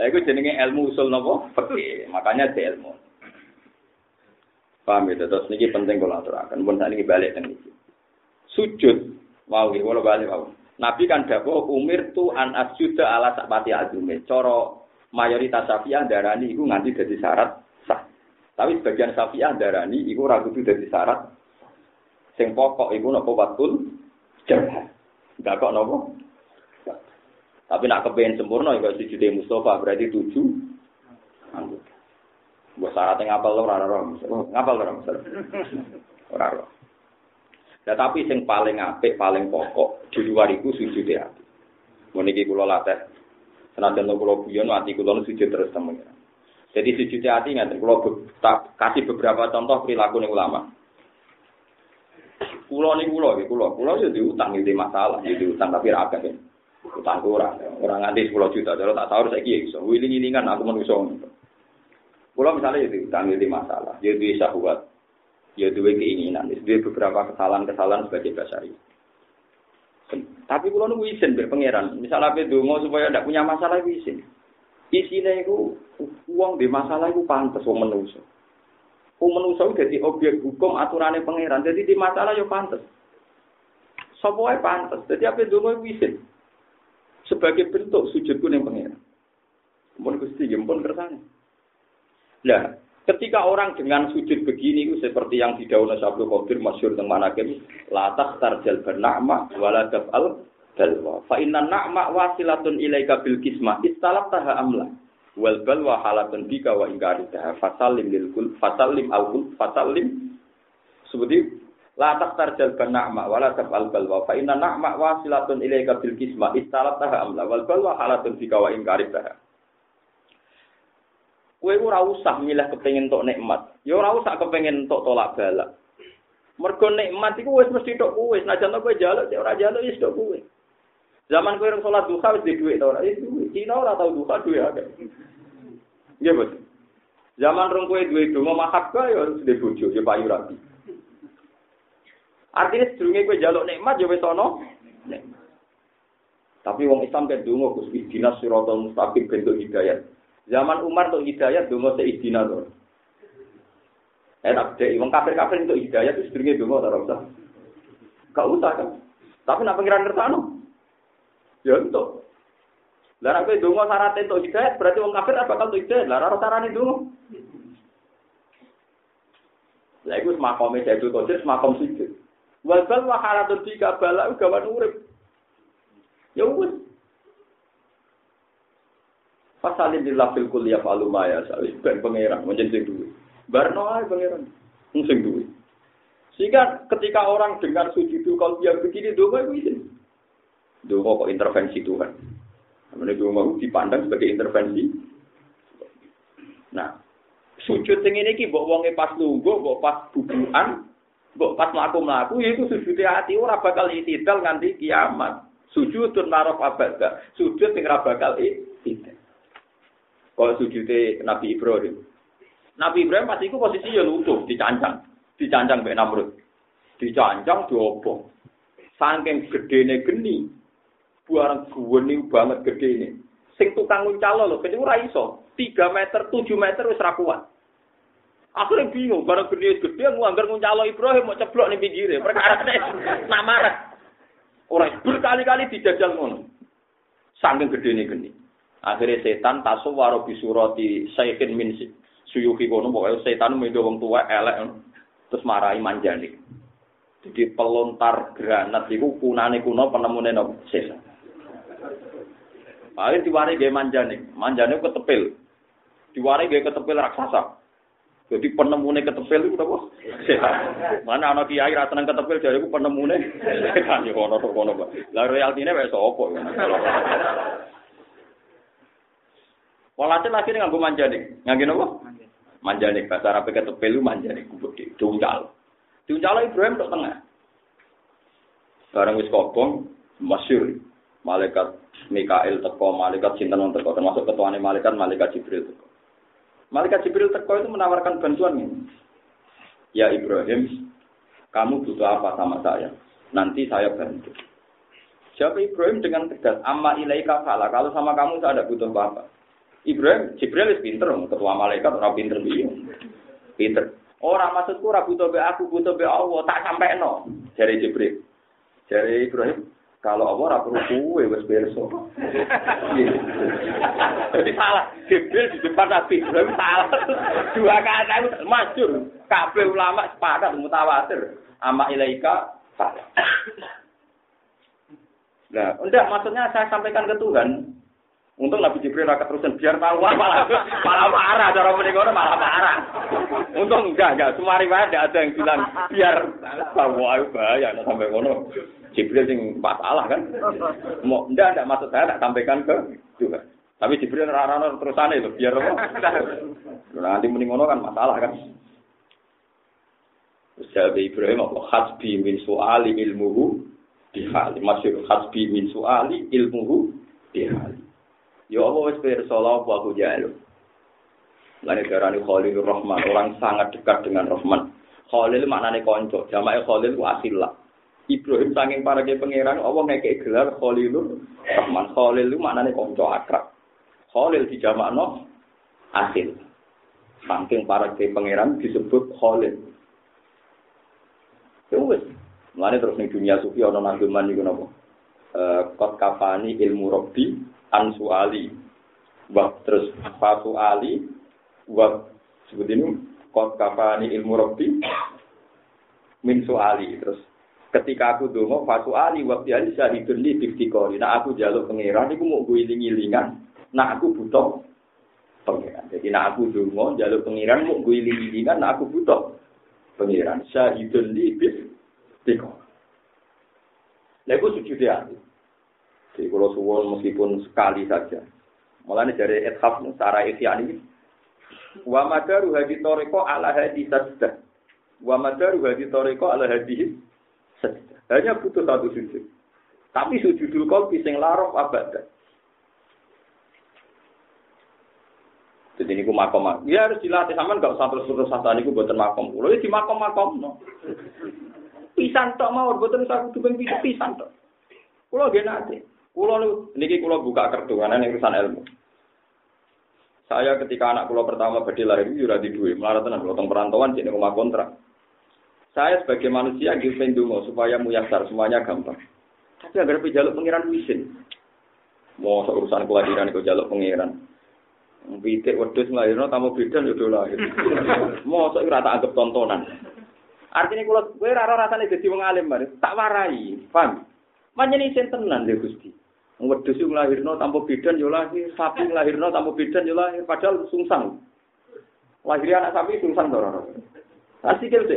Lah iku jenenge ilmu usul napa? Fikih. Makanya di ilmu. Paham ya, terus niki penting kalau aturakan. Pun saat ini balik dan ini. Sujud, wow, kalau balik wow. Nabi kan dawuh umir tu an asjuda ala sakpati azume. Coro mayoritas safiah darani iku nganti dadi syarat sah. Tapi sebagian safiah darani iku ora kudu dadi syarat. Sing pokok iku napa watul jabah. Enggak kok napa? Tapi nak kepengen sempurna ya sujude Mustafa berarti tujuh anggota. Buat syaratnya ngapal lo ora ora. Ngapal ora Ora ora. Nah, tapi sing paling apik, paling pokok di luar itu sujud hati. Meniki kula latih. Senajan kula guyon ati kula sujud terus temen. Jadi sujud hati ngaten kula tak kasih beberapa contoh perilaku ulama. Kulo nih kulo, kulo, kulo ya diutang itu masalah, ya diutang tapi raga kan. Utang kurang, orang nganti 10 juta, kalau tak tahu saya kira so, wiling-wilingan aku manusia. Kulo misalnya ya diutang itu masalah, ya bisa buat ya dua keinginan, dua beberapa kesalahan-kesalahan sebagai basari. Tapi kalau nunggu izin pangeran, misalnya apa dongo supaya tidak punya masalah izin. Isinya itu uang di masalah itu pantas uang menuso. Uang menuso jadi objek hukum aturannya pangeran, jadi di masalah yo pantas. Semuanya pantas. Jadi apa dongo izin sebagai bentuk sujudku yang pangeran. Mohon gusti, mohon kersane. Nah, Ketika orang dengan sujud begini itu seperti yang di daun Sabtu masyur teng manakim latah tarjal bernama wala al balwa fa inna na'ma wasilatun ilaika bil kisma istalab taha amla wal balwa halatun bika wa ingkaridaha fasalim lil kul fasalim al kul fasalim seperti latah tarjal bernama wala al balwa fa inna na'ma wasilatun ilaika bil kisma istalab taha amla wal balwa halatun bika wa ingkaridaha Kue ora usah milih kepengin tok nikmat. Ya ora usah kepengin tok tolak balak. Mergo nikmat iku wis mesti tok kowe. Senajan kowe jaluk, cek ora jaluk wis tok kowe. Zaman kowe ora salat duha wis di dhuwit ora? Wis duwe. Cina ora tau duha duwe akeh. Nggih, Bos. Zaman rong kowe duwe donga mahabba ya harus di bojo, ya payu rapi. Artinya sedurunge kowe jaluk nikmat ya wis ana Tapi wong Islam kan donga Gus dinas siratal mustaqim bentuk hidayat. Zaman Umar untuk hidayat dongo seidina tuh. Eh tak deh, wong kafir kafir untuk hidayat itu sedurunge dongo tak usah. Gak usah kan. Tapi nak pengiran kertano. Ya untuk. Lah nek donga syarat untuk hidayat berarti wong kafir apa bakal untuk hidayat. Lah ora carane donga. Lah iku makome Sayyidul Qadir makom sujud. Wal bal wa halatun tiga bala gawan urip. Ya wis. Pasalin di lafil kuliah falu maya sali ben pangeran menjen sing duwe. Barno ae pangeran sing duwe. Sehingga ketika orang dengar sujudul qalbiyah begini donga itu izin. Donga kok intervensi Tuhan. Namanya donga dipandang sebagai intervensi. Nah, sujud sing ini ki mbok wonge pas lungguh, mbok pas bubukan, mbok pas mlaku-mlaku itu sujud hati ora bakal itidal nganti kiamat. Sujud narof abada. Sujud sing ora bakal itidal. Kalau sujudnya Nabi Ibrahim. Nabi Ibrahim pasti itu posisi ya lutut, dicancang. Dicancang Mbak Namrud. Dicancang, diobong. Saking gedene geni. Buarang geni banget gedene. Sing tukang nguncalo loh, kene ora iso. 3 meter, 7 meter wis ra kuat. Akhirnya bingung, barang gede gede nganggar nguncalo Ibrahim mau ceblok nih pinggirnya. Perkara nak marah. Orang berkali-kali dijajal ngono. Saking gede nih geni. Akhirnya setan tasu waro bisurati saykin min suyuhi kono pokoknya setan medo wong tua elek terus marahi manjani. Jadi pelontar granat itu kunane kuno penemune nopo setan. Akhirnya diwari gaya manjani, manjani ketepil. Diwari gaya ketepil raksasa. Jadi penemune ketepil itu apa? Setan. Mana anak kiai ra tenang ketepil jadi aku penemune setan ono to kono. Lah realtine wis sapa Walhasil akhirnya nganggo manjanik. Nganggo apa? Manjanik. Bahasa Arab ketepel itu manjanik. Diuncal. Diuncal Ibrahim tok tengah. Barang wis kobong, masyur. Malaikat Mikael teko, malaikat sinten teko, termasuk ketuane malaikat, malaikat Jibril teko. Malaikat Jibril teko itu menawarkan bantuan ini. Ya Ibrahim, kamu butuh apa sama saya? Nanti saya bantu. Siapa Ibrahim dengan tegas, amma ilaika fala. Kalau sama kamu saya ada butuh apa-apa. Ibrahim, Jibril itu pinter, ketua malaikat orang pinter dia. Pinter. Orang maksudku ora butuh be aku, butuh be Allah, tak sampai no. Jari Jibril. Jari Ibrahim, kalau Allah ora perlu kuwe wis berso. Jadi salah. Jibril di depan Nabi Ibrahim salah. Dua kata itu masyur. Kabeh ulama sepadan mutawatir. Ama ilaika salah. Nah, enggak maksudnya saya sampaikan ke Tuhan, Untung Nabi Jibril rakyat terusan biar tahu malah malah marah cara menikono malah marah. Untung enggak enggak semua riwayat ada yang bilang biar tahu ayo bahaya sampai ngono. Jibril sing masalah kan. Mau enggak enggak maksud saya tak sampaikan ke juga. Tapi Jibril rara terusane itu biar apa? Nanti menikono kan masalah kan. Jawab Ibrahim apa hasbi min su'ali ilmuhu dihali. Masyur hasbi min su'ali ilmuhu dihali. Ya Allah wis pirsa apa aku jalu. Lane darani Khalilur Rahman, orang sangat dekat dengan Rahman. Khalil maknane kanca, jamae Khalil ku asila. Ibrahim saking para ke pangeran Allah ngekek gelar Khalilur Rahman. Khalil itu maknane kanca akrab. Khalil dijamakno asil. Saking para ke pangeran disebut Khalil. Ya wis. Mulane terus ning dunia sufi ana nageman niku napa? Eh kot kafani ilmu robbi ansu ali wa terus fatu ali wa sebut ini kot kafani ilmu rabbi min suali. Terus ketika aku dongo fatu ali wa ali syahidun li biktikori nah aku jaluk pangeran iku mau gue iling-ilingan. Nah aku butuh pangeran. Jadi nah aku dongo jaluk pangeran mau gue iling-ilingan nah aku butuh pangeran. Syahidun li biktikori itu sujud hati. Jadi kalau suwon meskipun sekali saja. Mulanya dari ethaf cara ikhyan ini. Wa madaru hadi toriko ala hadi sajdah. Wa madaru hadi toriko ala hadi sajdah. Hanya butuh satu sujud. Tapi sujudul qalbi sing larof abadah. Jadi ini makom Ya harus dilatih sama nggak usah terus terus satu ini buatan makom. Kalau di makom makom no. Pisan tok mau buatan tuh pisan tok. Kalau dia nanti. Kulo niki kulo buka kartu karena ini urusan ilmu. Saya ketika anak kulo pertama badhe lahir itu ora di duwe, melarat tenan potong perantauan jadi rumah kontrak. Saya sebagai manusia nggih dungo supaya muyasar semuanya gampang. Tapi agar jaluk pengiran wisin. Mau urusan kelahiran itu jaluk pengiran. Pitik wedhus nglairno tamu bidan yo lahir. Mosok ora tak anggap tontonan. Artinya kalau gue rara rasanya jadi wong alim mari, tak warai, paham? Manjani sen tenan deh gusti. Wedhus yo nglahirno tanpa bidan yo lahir, sapi nglahirno tanpa bidan yo lahir, padahal sungsang. Lahir anak sapi sungsang to ora. Asih kira sih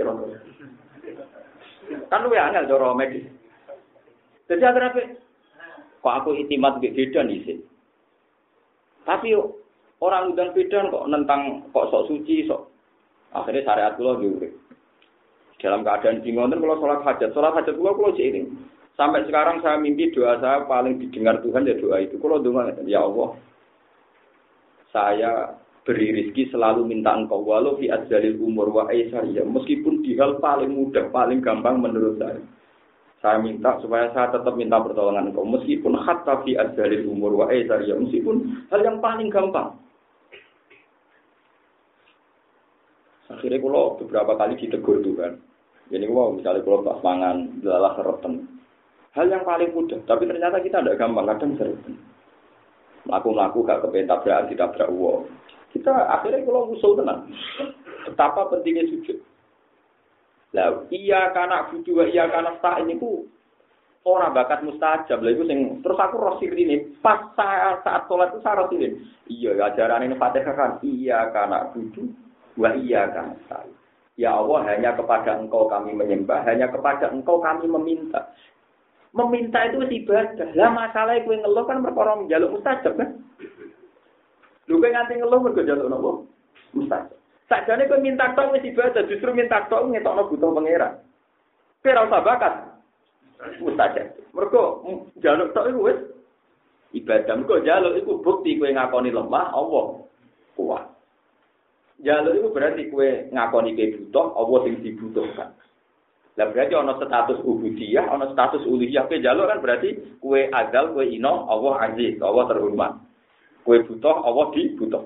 Kan lu angel cara medis. Jadi akhirnya kok aku itimat mbek bidan sih. Tapi orang udan bidan kok nentang kok sok suci sok. Akhirnya syariat kula diurip. Dalam keadaan bingung kalau sholat hajat, sholat hajat gua kalau ini. Sampai sekarang saya mimpi doa saya paling didengar Tuhan ya doa itu. Kalau doa ya Allah, saya beri rezeki selalu minta engkau walau fi adzalil umur wa ya meskipun di hal paling mudah paling gampang menurut saya. Saya minta supaya saya tetap minta pertolongan engkau. Meskipun hatta fi adzalil umur wa ya meskipun hal yang paling gampang. Akhirnya kalau beberapa kali ditegur Tuhan. Jadi wow, misalnya kalau pas mangan, lelah serotan. Hal yang paling mudah, tapi ternyata kita tidak gampang, kadang serotan. Melaku-melaku gak kepengen tabrakan, ditabrak uang. Kita akhirnya kalau musuh tenang. Betapa pentingnya sujud. Lah, iya karena butuh, iya karena tak ini ku orang bakat mustajab lah itu sing terus aku rosir ini pas saat saat sholat itu saya rosir iya ajaran ini fatihah kan iya karena butuh wa iya karena saya Ya Allah, hanya kepada engkau kami menyembah, hanya kepada engkau kami meminta. Meminta itu ibadah. Lah masalah yang ngeluh kan perkara menjaluk mustajab kan? Lu kan nganti ngeluh mergo jaluk nopo? Mustajab. Sakjane kowe minta tok wis ibadah, justru minta tok ngetokno butuh pangeran. Kowe ora usah bakat. Mustajab. Mergo jaluk tok iku wis ibadah. Mergo jaluk iku bukti kowe ngakoni lemah Allah kuat. Jalur itu berarti kue ngakoni kue butuh, Allah sing dibutuhkan. Lah berarti ono status ubudiyah, ono status uluhiyah. Kue jalur kan berarti kue adal, kue ino, Allah aziz, Allah terhormat. Kue butuh, Allah dibutuh.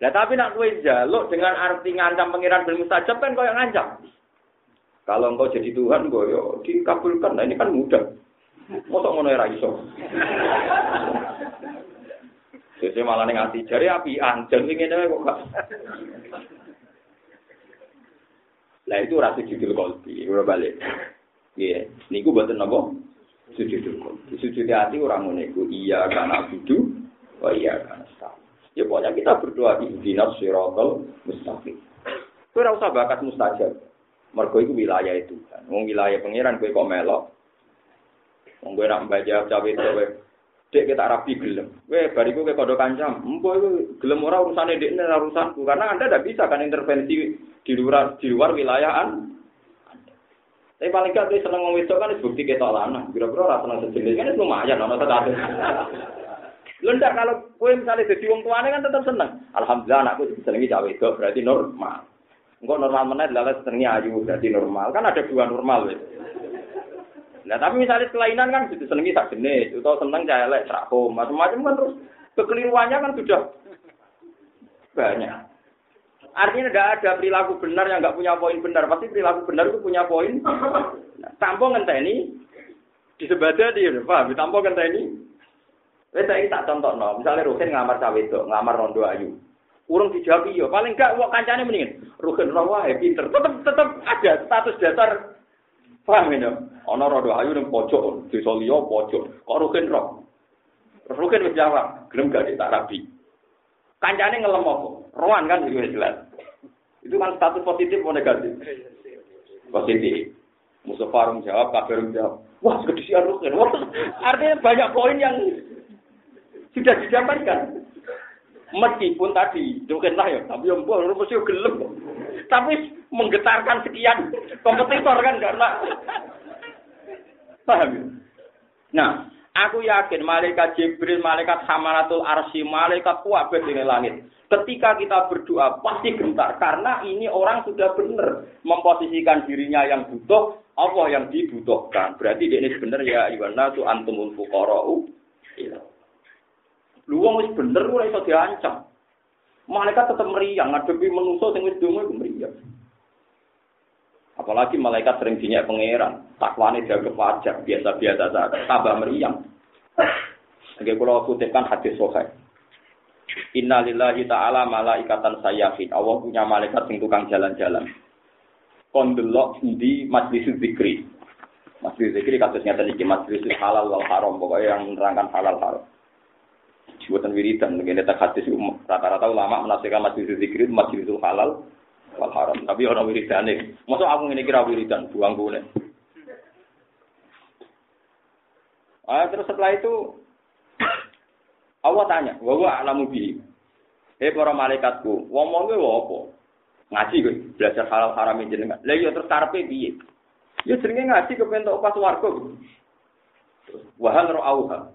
Nah tapi nak kue jalur dengan arti ngancam pengiran bermustajab kan kau yang ngancam. Kalau engkau jadi Tuhan, kau yo dikabulkan. Nah ini kan mudah. Mosok ngono ora iso. Jadi malah ning ati jare api anjing sing ngene kok gak. Lah itu rasa judul kolbi, ora balik. Iya, niku buatan apa? Sujudul kolbi. Sujud hati orang ngono iku iya karena budu, oh iya karena sah. Ya pokoknya kita berdoa ihdinas siratal mustaqim. Ora usah bakat mustajab. Mergo iku wilayah itu. Wong wilayah pangeran kowe kok melok. Wong kowe nak mbaca cawe kowe dek kita rapi gelem. Weh, bariku ke kodok kancam. Empo itu gelem ora urusan dek ini urusanku. Karena anda tidak bisa kan intervensi di luar di luar wilayah Tapi paling gak seneng ngomong itu kan bukti kita lana. Kira-kira rasa seneng sejenis kan itu lumayan, nono ada. Lo ndak kalau kue misalnya jadi wong tuane kan tetap seneng. Alhamdulillah anakku senengi cawe itu berarti normal. Enggak normal mana adalah senengi ayu berarti normal. Kan ada dua normal wes. Nah tapi misalnya kelainan kan gitu senengi sak jenis, atau seneng elek serako, macam-macam kan terus kekeliruannya kan sudah banyak. Artinya tidak ada perilaku benar yang nggak punya poin benar. Pasti perilaku benar itu punya poin. Nah, tanpa ini di dia, paham? Tanpa ini. Wes saya tak contoh no. Misalnya Rukin ngamar cawe itu, ngamar rondo ayu. Urung dijawab iya, paling enggak wong kancane mendingin. Rukin rawa pinter. Tetap tetap ada status dasar Paham ya? Ana rodo ayu ning pojok, desa liya pojok. Kok rugen roh? Rugen wis jawab, gelem gak tak rabi. Kancane ngelem apa? Rohan kan itu jelas. Itu kan status positif atau negatif? Positif. Musa Farum jawab, Kabar jawab. Wah, kedisian rugen. Wah, artinya banyak poin yang sudah didapatkan. Meskipun tadi, mungkin lah ya, tapi yang buah, mesti gelem. Tapi menggetarkan sekian kompetitor kan karena paham ya? Nah, aku yakin malaikat Jibril, malaikat Hamalatul Arsy, malaikat kuat di langit. Ketika kita berdoa pasti gentar karena ini orang sudah benar memposisikan dirinya yang butuh, Allah yang dibutuhkan. Berarti dia ini benar ya Iwana tu antumul fuqara'u. Lu wong wis bener ora iso diancam. Malaikat tetap meriang ngadepi manusa sing wis donga iku meriang. Apalagi malaikat sering dinyak pangeran, takwane jaga pajak, biasa-biasa saja, tambah meriang. Oke, kalau kutipkan hadis sohail. Inna lillahi ta'ala malaikatan sayyafin. Allah punya malaikat sing tukang jalan-jalan. kondelok di majlis zikri. Majlis zikri kasusnya tadi majlis halal wal haram pokoknya yang menerangkan halal haram. Buatan wiridan, begini tak hadis rata-rata ulama menafsirkan majlis zikri itu majlis halal wal haram. Tapi orang wiridan nih, masuk aku ini kira wiridan, buang gue Ah, terus setelah itu Allah tanya, "Wa alamu bi." Hei para malaikatku, wong wong gue apa? Ngaji gue, belajar halal haram jenengan. Lah iya terus karepe piye? Ya jenenge ngaji kepen tok pas warga. Wahal ra'auha.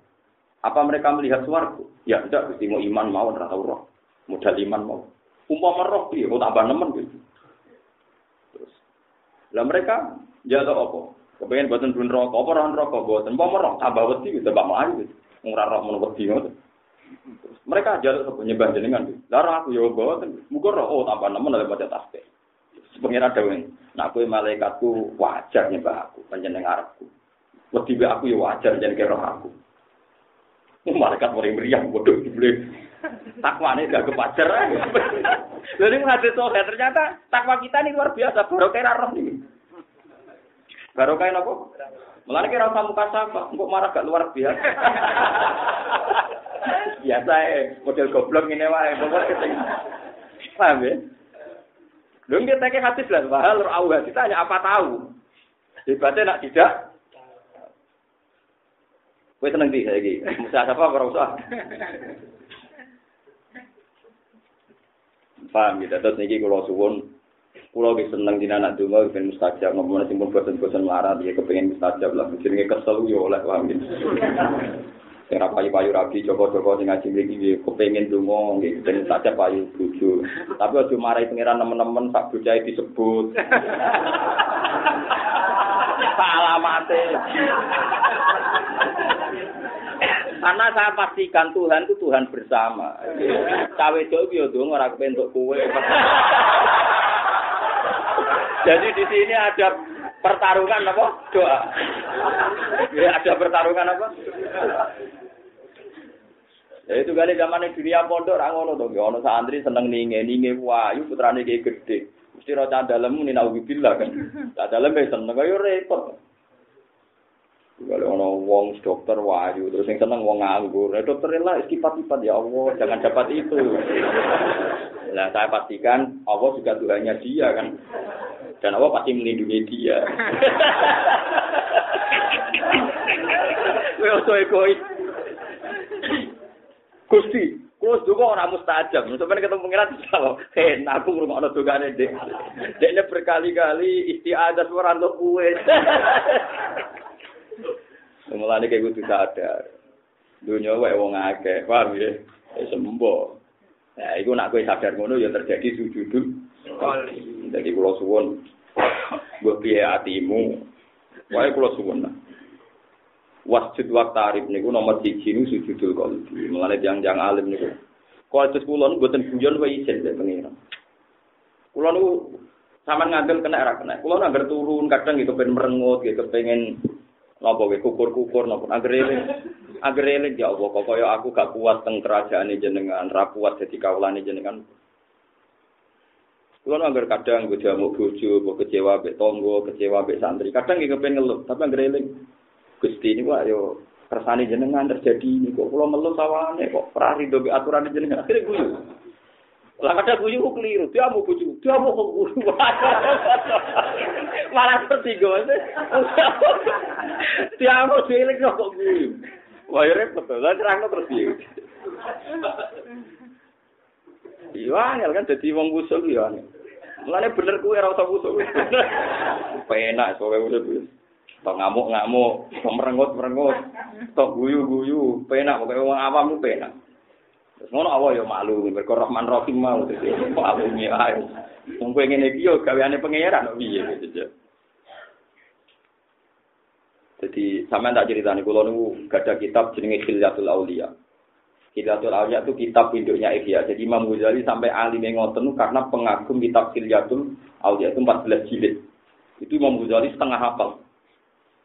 Apa mereka melihat swarga? Ya tidak, mesti mau iman mau ora tau roh. Modal iman mau. Umpama roh piye, kok tambah nemen gitu. Terus. Lah mereka jatuh apa? Kepengen buatan dun rokok, apa orang rokok buatan? Umpama roh tambah wedi gitu, tambah melayu gitu. Ngurah roh mun wedi ngono. Mereka jaluk sapa nyembah jenengan. Lara aku ya mboten. Muga roh oh tambah nemen oleh baca tasbih. Pengiran dawuh, nak kowe malaikatku wajar nyembah aku, panjenengan arepku. Wedi aku ya wajar jenenge roh aku. Malaikat mari meriah bodoh dibeli. Takwane gak kepajar. Lalu hadis sohe ternyata takwa kita ini luar biasa. Baru kira roh ini. Baru kayak apa? Mulane kira usah muka sapa, engko marah gak luar biasa. biasa ya, model goblok ini wae, pokoknya keting. Paham ya? Lu nggak tanya hadis lah, bahal au hadis tanya apa tahu. Hebatnya nak tidak. Kowe seneng di saiki. Musa apa ora usah. Paham gitu. Terus niki kula suwun kula ge seneng dina anak donga ben mustajab ngomong sing pun bosen-bosen marah dia kepengin mustajab lah jenenge kesel yo oleh paham gitu. Sing ra payu-payu rabi joko-joko sing ngaji mriki kepengin donga nggih ben mustajab payu bojo. Tapi aja marahi pangeran nemen-nemen sak bocahe disebut. Alamate. Karena saya pastikan Tuhan itu Tuhan bersama. Cawe jauh yo dong ora kepentuk kue. Jadi di sini ada pertarungan apa? Doa. Ya, ada pertarungan apa? Ya itu kali zaman dunia pondok ra ngono to, ono santri seneng ninge ninge wayu putrane ki gede. Mesti ra candalem ni nauzubillah kan. Wis seneng kaya repot. Kalau ono wong dokter wayu terus yang seneng wong nganggur. Nah, dokter lah istipat-ipat ya Allah, jangan dapat itu. Nah, saya pastikan Allah juga Tuhannya dia kan. Dan Allah pasti melindungi dia. Kowe oso egois. Gusti, kulo juga ora mustajab. Sampeyan ketemu pengiran dijawab. Hen, aku ngrungokno dogane Dek. Dekne berkali-kali istiadat ora untuk kuwe. Mulane kayak kudu sadar. Dunia wae wong akeh, paham ya? Sembo. Nah, iku nak kowe sadar ngono ya terjadi kali. Jadi kula suwun mbok piye atimu. Wae kula suwun. Wasjud wa tarif niku nomor 1 niku sujudul qalbi. Mulane jang-jang alim niku. Kualitas kula niku mboten guyon wae lek pengira. Kula niku sampean ngandel kena ra kena. Kula nangger turun kadang gitu pengen merengut gitu pengen Napa kowe kukur-kukur napa anggere eling. Anggere eling ya Allah kok kaya aku gak kuat teng kerajaane jenengan, ra kuat dadi kawulane jenengan. Kulo anggar kadang gue jamu bojo, mbok kecewa mbek tonggo, kecewa mbek santri. Kadang nggih kepen ngeluh, tapi anggere eling. Gusti ini kok yo kersane jenengan terjadi ini kok kula ngeluh sawane kok ora rido mbek aturane jenengan. Akhire guyu. Lah kadang guyu kok keliru, dia mau bojo, dia mau. Malah tertigo. Dia mau dieling kok guyu. Wah, ya repot. Lah terangno terus piye? Iya, angel kan dadi wong usul ya. Mulane bener kuwi ora usah usul. Penak kowe usul kuwi. Tok ngamuk-ngamuk, tok merengut-merengut, tok guyu-guyu, penak pokoke wong awam ku penak. Terus ngono Allah ya malu, mergo Rahman Rahim mau dadi maklumi ae. Wong kowe ngene iki yo gaweane pangeran kok piye gitu. Jadi sampean tak ceritani kula niku gada kitab jenenge Khilyatul Auliya. Khilyatul Auliya itu kitab induknya Ihya. Jadi Imam Ghazali sampai alim ngoten karena pengagum kitab Khilyatul Auliya itu 14 jilid. Itu Imam Ghazali setengah hafal.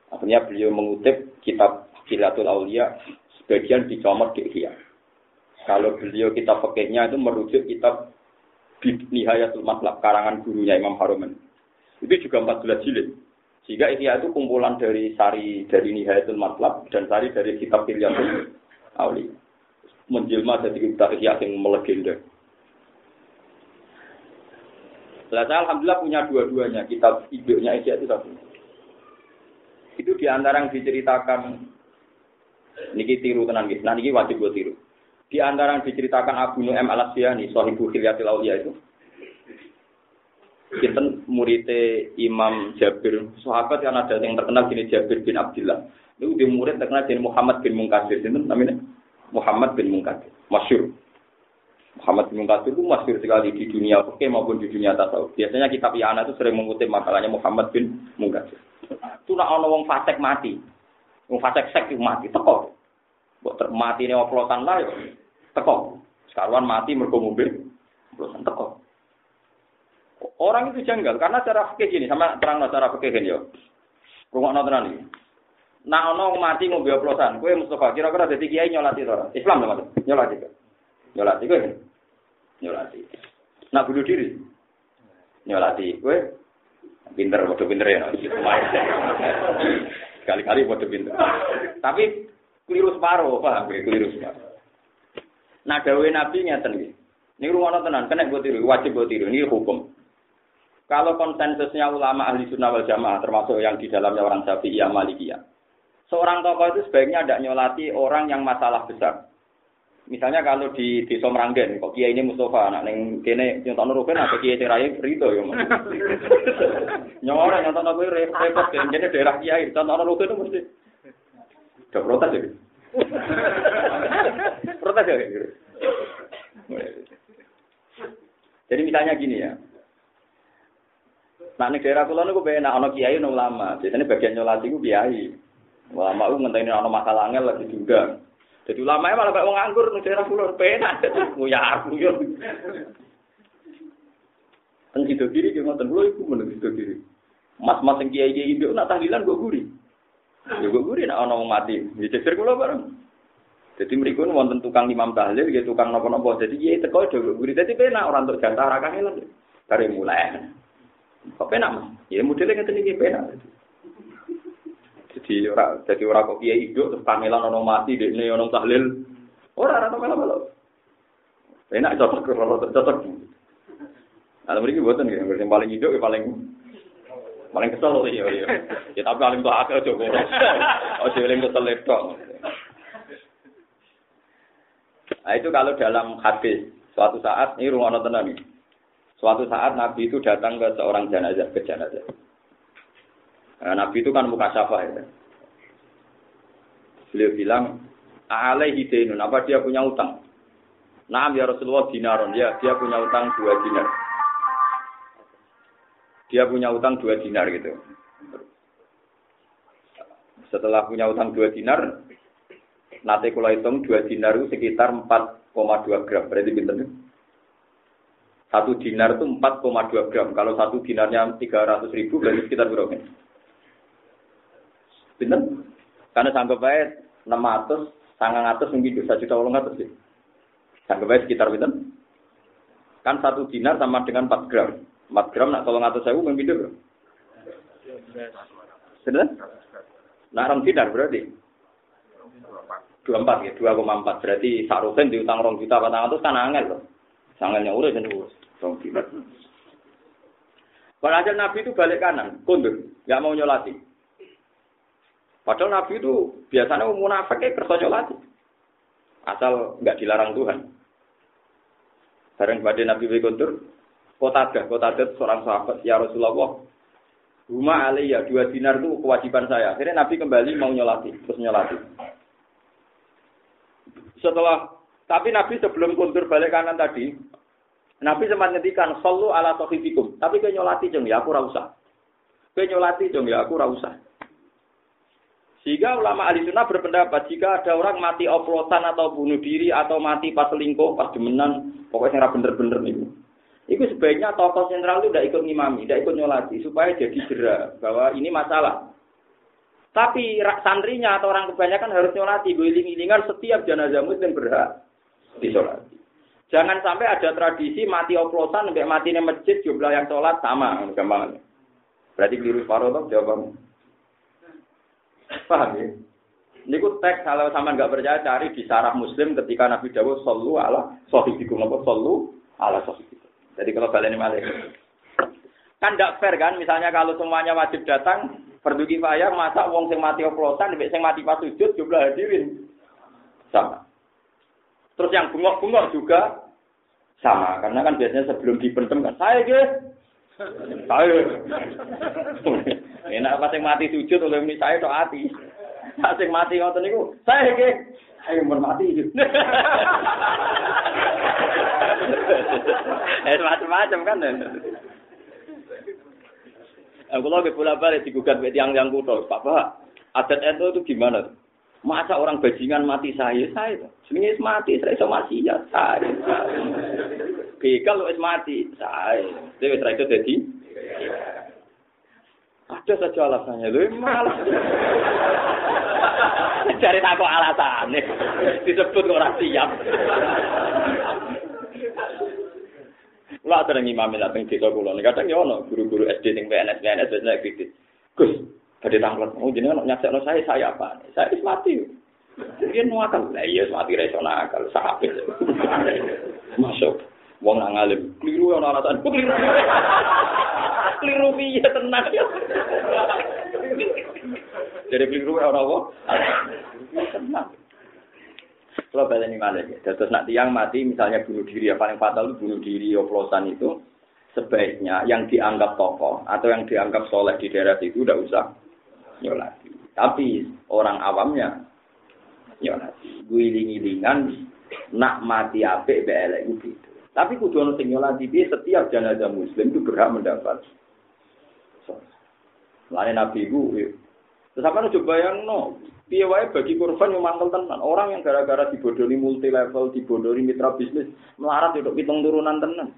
Akhirnya beliau mengutip kitab Khilyatul Auliya sebagian dicomot di Ihya. Kalau beliau kitab fakihnya itu merujuk kitab Nihayatul Matlab karangan gurunya Imam Haruman. Itu juga 14 jilid. Sehingga Ihya itu kumpulan dari sari dari Nihayatul Matlab dan sari dari kitab Hilyatul Auli. Menjelma jadi kitab Ihya yang melegenda. Lah saya alhamdulillah punya dua-duanya. Kitab idenya Ihya itu satu. Itu di antara yang diceritakan niki tiru tenan. Nah niki wajib gue tiru. Di antara yang diceritakan Abu Nu'aim al-Asyani, Sohibu Khilyatil Aulia itu, kita muridnya Imam Jabir, sahabat yang ada yang terkenal gini Jabir bin Abdullah. Itu di murid terkenal jadi Muhammad bin Mungkasir, itu namanya Muhammad bin Mungkasir, masyur. Muhammad bin Mungkasir itu masyur sekali di dunia oke maupun di dunia tasawuf. Biasanya kitab Yana itu sering mengutip makalahnya Muhammad bin Mungkasir. Itu nak ono wong fasik mati, wong fasik sek mati, teko. Buat mati ini oplosan lah teko. Sekarang mati mergo mobil, oplosan teko. Orang itu janggal karena cara fikih gini sama terang cara fikih gini yo. Rumah tenan iki. Nah ono mati ngombe oplosan, kowe Mustafa kira-kira dadi kiai nyolati ora? Islam lho Nyolati kok. Nyolati kowe. Nyolati. Nak bunuh diri. Nyolati kowe. Pinter, bodoh pinter ya. Kali-kali bodoh pinter. Tapi keliru separuh, paham gue, keliru separuh. Nah, dawe Nabi ngeten iki. Ini rumah tenan, kena gue tiru, wajib gue tiru, ini hukum. Kalau konsensusnya ulama ahli sunnah wal jamaah, termasuk yang di dalamnya orang syafi'iyah malikiyah. Seorang tokoh itu sebaiknya tidak nyolati orang yang masalah besar. Misalnya kalau di desa Meranggen, kok kiai ini Mustafa, anak neng kene nyontok rugen atau kiai cerai Rito ya. Nyawa nyontok nurugen repot, kene daerah kiai, contoh rugen itu mesti. Udah protes ya. protes ya. Jadi misalnya gini ya. Nah, nek daerah kula niku benak ana kiai ana ulama. Biasanya bagian nyolati ku kiai. Ulama ku ngenteni ana masalah angel lagi juga. Jadi ulama malah kayak wong nganggur nek daerah kula penak. Ya aku yo. Kan sido kiri ki ngoten kula iku meneng sido kiri. Mas-mas sing kiai-kiai ndek nak tahlilan kok guri. Ya kok guri nek ana wong mati. Ya cecer kula bareng. Jadi mereka ini wonten tukang imam tahlil, ya tukang nopo-nopo. Jadi ya teko do guri. Jadi penak orang untuk jantah rakange lan. Dari mulai. Kok penak mas? Ya modelnya ngeten iki penak. Jadi ora jadi ora kok kiai hidup terus kamelan ono mati dekne ono tahlil. Ora ora melo-melo. Penak cocok cocok. Nah, mereka buatan ya, yang paling hidup, yang paling paling kesel iya iya. Ya tapi paling tuh akal coba. Oh, sih paling kesel itu. Nah itu kalau dalam hadis suatu saat ini rumah nonton nih. Suatu saat Nabi itu datang ke seorang jenazah, ke jenazah. Nah, Nabi itu kan muka syafa ya. Beliau bilang, alaihi dainun, apa dia punya utang? Nah, ya Rasulullah dinaron, ya dia punya utang dua dinar. Dia punya utang dua dinar gitu. Setelah punya utang dua dinar, nanti kalau hitung dua dinar itu sekitar 4,2 gram. Berarti pinter satu dinar itu 4,2 gram. Kalau satu dinarnya 300 ribu, berarti sekitar berapa? Bener? Karena sanggup baik 600, sangat atas mungkin bisa juta ulang atas sih. Sanggup baik sekitar bener? Kan satu dinar sama dengan 4 gram. 4 gram nak tolong atas saya mungkin berapa? Bener? Nah, orang dinar berarti? 24 ya, 2,4 berarti sarusen diutang rong juta patang atas kan angel loh. Sangatnya urus dan urus. Rong dinar. Padahal Nabi itu balik kanan, kundur, nggak mau nyolati. Padahal Nabi itu biasanya munafik kayak kerja nyolati. Asal nggak dilarang Tuhan. Bareng pada Nabi kundur, kota ada, kota ada seorang sahabat, ya Rasulullah, rumah ya dua dinar itu kewajiban saya. Akhirnya Nabi kembali mau nyolati, terus nyolati. Setelah, tapi Nabi sebelum kundur balik kanan tadi, Nabi sempat ngetikan, Sallu ala sohibikum. Tapi kau nyolati jeng, ya aku rausa. Kau nyolati jeng, ya aku rausa. Sehingga ulama ahli sunnah berpendapat, jika ada orang mati oplosan atau bunuh diri, atau mati pas selingkuh, pas demenan, pokoknya bener-bener nih. Itu sebaiknya tokoh sentral itu tidak ikut ngimami, tidak ikut nyolati, supaya jadi jera bahwa ini masalah. Tapi santrinya atau orang kebanyakan harus nyolati, guling-gilingan setiap jenazah muslim berhak disolati. Jangan sampai ada tradisi mati oplosan sampai mati di masjid jumlah yang sholat sama gampang. Berarti keliru separuh toh jawabanmu. Paham ya? Niku teks kalau sama nggak percaya cari di sarah Muslim ketika Nabi Dawud solu ala sohibikum apa solu ala sohibikum. Jadi kalau kalian malah kan tidak fair kan misalnya kalau semuanya wajib datang fardu kifayah masa wong sing mati oplosan mbek sing mati pas sujud jumlah hadirin. Sama. Terus yang bungok-bungok juga sama. Karena kan biasanya sebelum dipendem kan saya guys saya. Enak pas yang mati sujud oleh ini saya tok hati pas yang mati ngoten niku saya guys ayo mau mati eh macam-macam kan Aku lagi bola balik digugat ke tiang yang kudo, Bapak, adat itu itu gimana? Masa orang bajingan mati saya, saya. Sebenarnya mati, saya sama mati ya, saya. Begal lu mati, saya. Dia wis itu jadi. Ada saja alasannya, lu malah. Cari takut alasannya, disebut orang siap. Lah ada imam lah ping desa kula. Kadang ya ono guru-guru SD sing PNS PNS biasanya kritis. Gus, badhe tanglet. Oh jenengan nyaksekno saya saya apa? Saya wis mati. Dia nuakal. Lah iya mati ra iso nakal. Sahabat. Masuk. Wong nang alim. Keliru ono alasan. Keliru. Keliru piye tenang ya. Jadi keliru ora apa? Tenang. Kalau ini malah ya. Terus nak tiang mati misalnya bunuh diri ya paling fatal itu bunuh diri oplosan itu sebaiknya yang dianggap tokoh atau yang dianggap soleh di daerah itu udah usah nyolati. Tapi orang awamnya nyolati. Guiling-gilingan nak mati apik belek itu. Tapi kudu ono sing nyolati dia setiap jenazah muslim itu berhak mendapat. Lain Nabi itu, terus coba yang no, Piye wae bagi korban yang mantel tenan. Orang yang gara-gara dibodoni multi level, dibodoni mitra bisnis, melarat untuk hitung turunan tenan.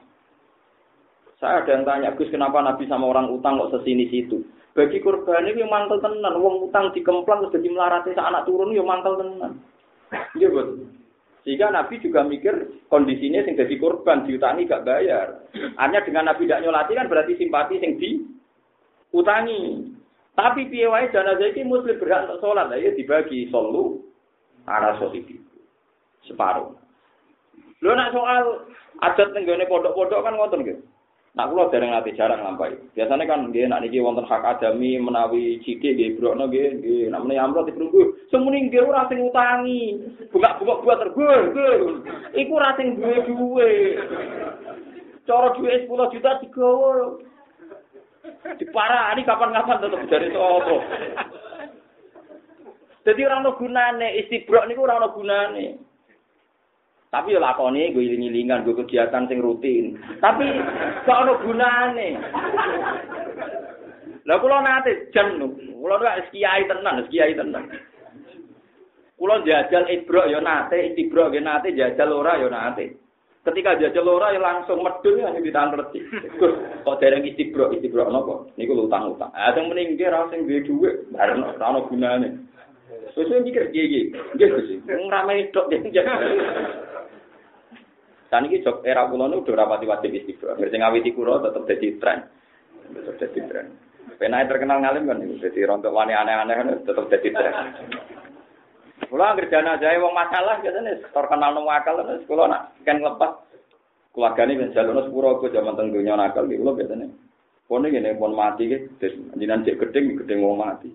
Saya ada yang tanya, Gus kenapa Nabi sama orang utang kok sesini situ? Bagi korban yang mantel tenan, uang utang dikemplang terus jadi melaratnya anak turun yang mantel tenan. Iya betul. Sehingga Nabi juga mikir kondisinya sing jadi korban diutangi gak bayar. Hanya dengan Nabi tidak nyolati kan berarti simpati sing di utangi. Tapi piye wae jenazah iki muslim berhak untuk sholat, ya dibagi solu ala sohibi. Separuh. Lho nak soal adat nenggone pondok-pondok kan ngoten gitu. Nak kula dereng ati jarang lampahi. Biasanya kan nggih nak niki wonten hak adami menawi cidik nggih brokno nggih nggih nak menawi amrot diprunggu. Semuni nggih ora sing utangi. Bunga-bunga buat tergur. Iku ora sing duwe duwe. Cara duwe 10 juta digawa. Diparani kapan-kapan tetep dari sapa. Jadi orang no gunane istibrok niku ora ono gunane. Tapi ya lakoni gue iling-ilingan, gue kegiatan sing rutin. Tapi gak ono gunane. Lah kula nate jan kula nek kiai tenan, kiai tenan. Kula jajal ibrok ya nate, istibrok ya nate, jajal ora ya nate. Ketika jajal ora ya langsung medun ya ditangan reti. Kok dereng istibrok, istibrok napa? Niku utang-utang. Ah sing mending ki ra sing duwe dhuwit, bareng ora ono gunane. Wis mikir piye iki? Nggih Gus. Ngrame tok Dan iki jok era kula nu udah rapati wajib istighfar. Ngerti ngawiti kula tetep dadi tren. Tetep dadi tren. Penai terkenal ngalim kan. Jadi rontok wani aneh-aneh kan tetep dadi tren. Kula anggere jenazah wong masalah biasane terkenal nang akal terus kula nak kan lepas keluargane ben jalono sepuro aku jaman teng donya nakal iki kula biasane. Pone ngene pon mati ki jenengan cek gedeng gedeng wong mati.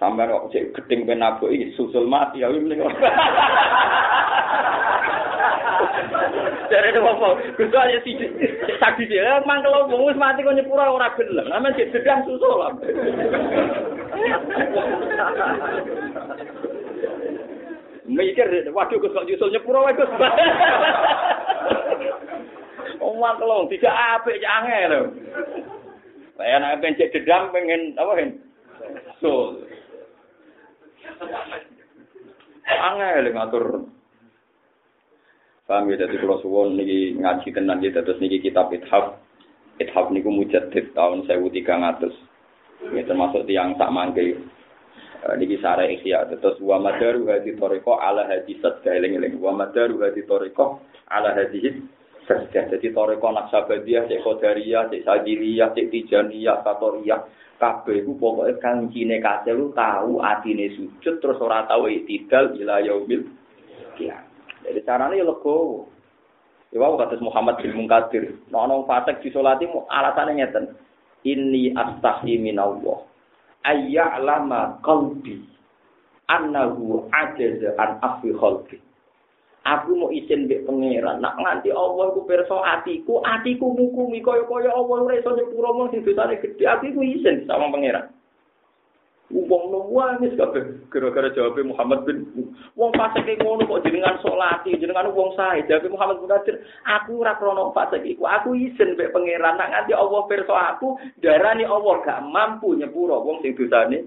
Sampai kok cek gedeng ben nabuk susul mati ya mending. Dari itu apa? Gusto aja sih saksi dia. Emang kalau wong mati kok nyepura ora gelem. Namanya cek gedang susul lah. Mikir waduh Gus kok nyusul nyepuro wae Gus. Omah kelong tidak apik cek angel lho. Saya nak pencet dedam pengen apa kan? So. Angel ngatur. Paham ya, jadi kalau suwon niki ngaji tenan gitu, terus niki kitab ithaf. Ithaf niku mujaddid tahun 1300. Ini termasuk tiang tak mangke niki sare ikhya terus wa madaru hadi toriko ala hadi sadka eling eling wa madaru hadi toriko ala hadi Sesdah. Jadi toreko naksabadiyah, cek kodariyah, cek sajiliyah, cek tijaniyah, satoriyah. Kabeh itu pokoknya kancine kasih lu tahu atine sujud terus ora tahu itidal ila yaumil kiamat. Jadi caranya ya lego. Ya wau kata Muhammad bin Munkadir. Nah, ono fasik disolati alasannya ngeten. Ini astahi minallah. Ayya'lama qalbi annahu ajaza an afi khalqi. Aku mau izin mbek pangeran. Nak nganti Allah iku pirsa atiku, atiku ngukumi kaya-kaya Allah ora iso nyepuro mung sing dosane gedhe. Aku iku izin sama pangeran. Wong nangis kabeh gara-gara jawab Muhammad bin wong fasik ngono kok jenengan salati, jenengan wong sae. Jawab Muhammad bin Qadir, aku ora krono fasik iku. Aku izin mbek pangeran nak nganti Allah pirsa aku, darani Allah gak mampu nyepuro wong sing dosane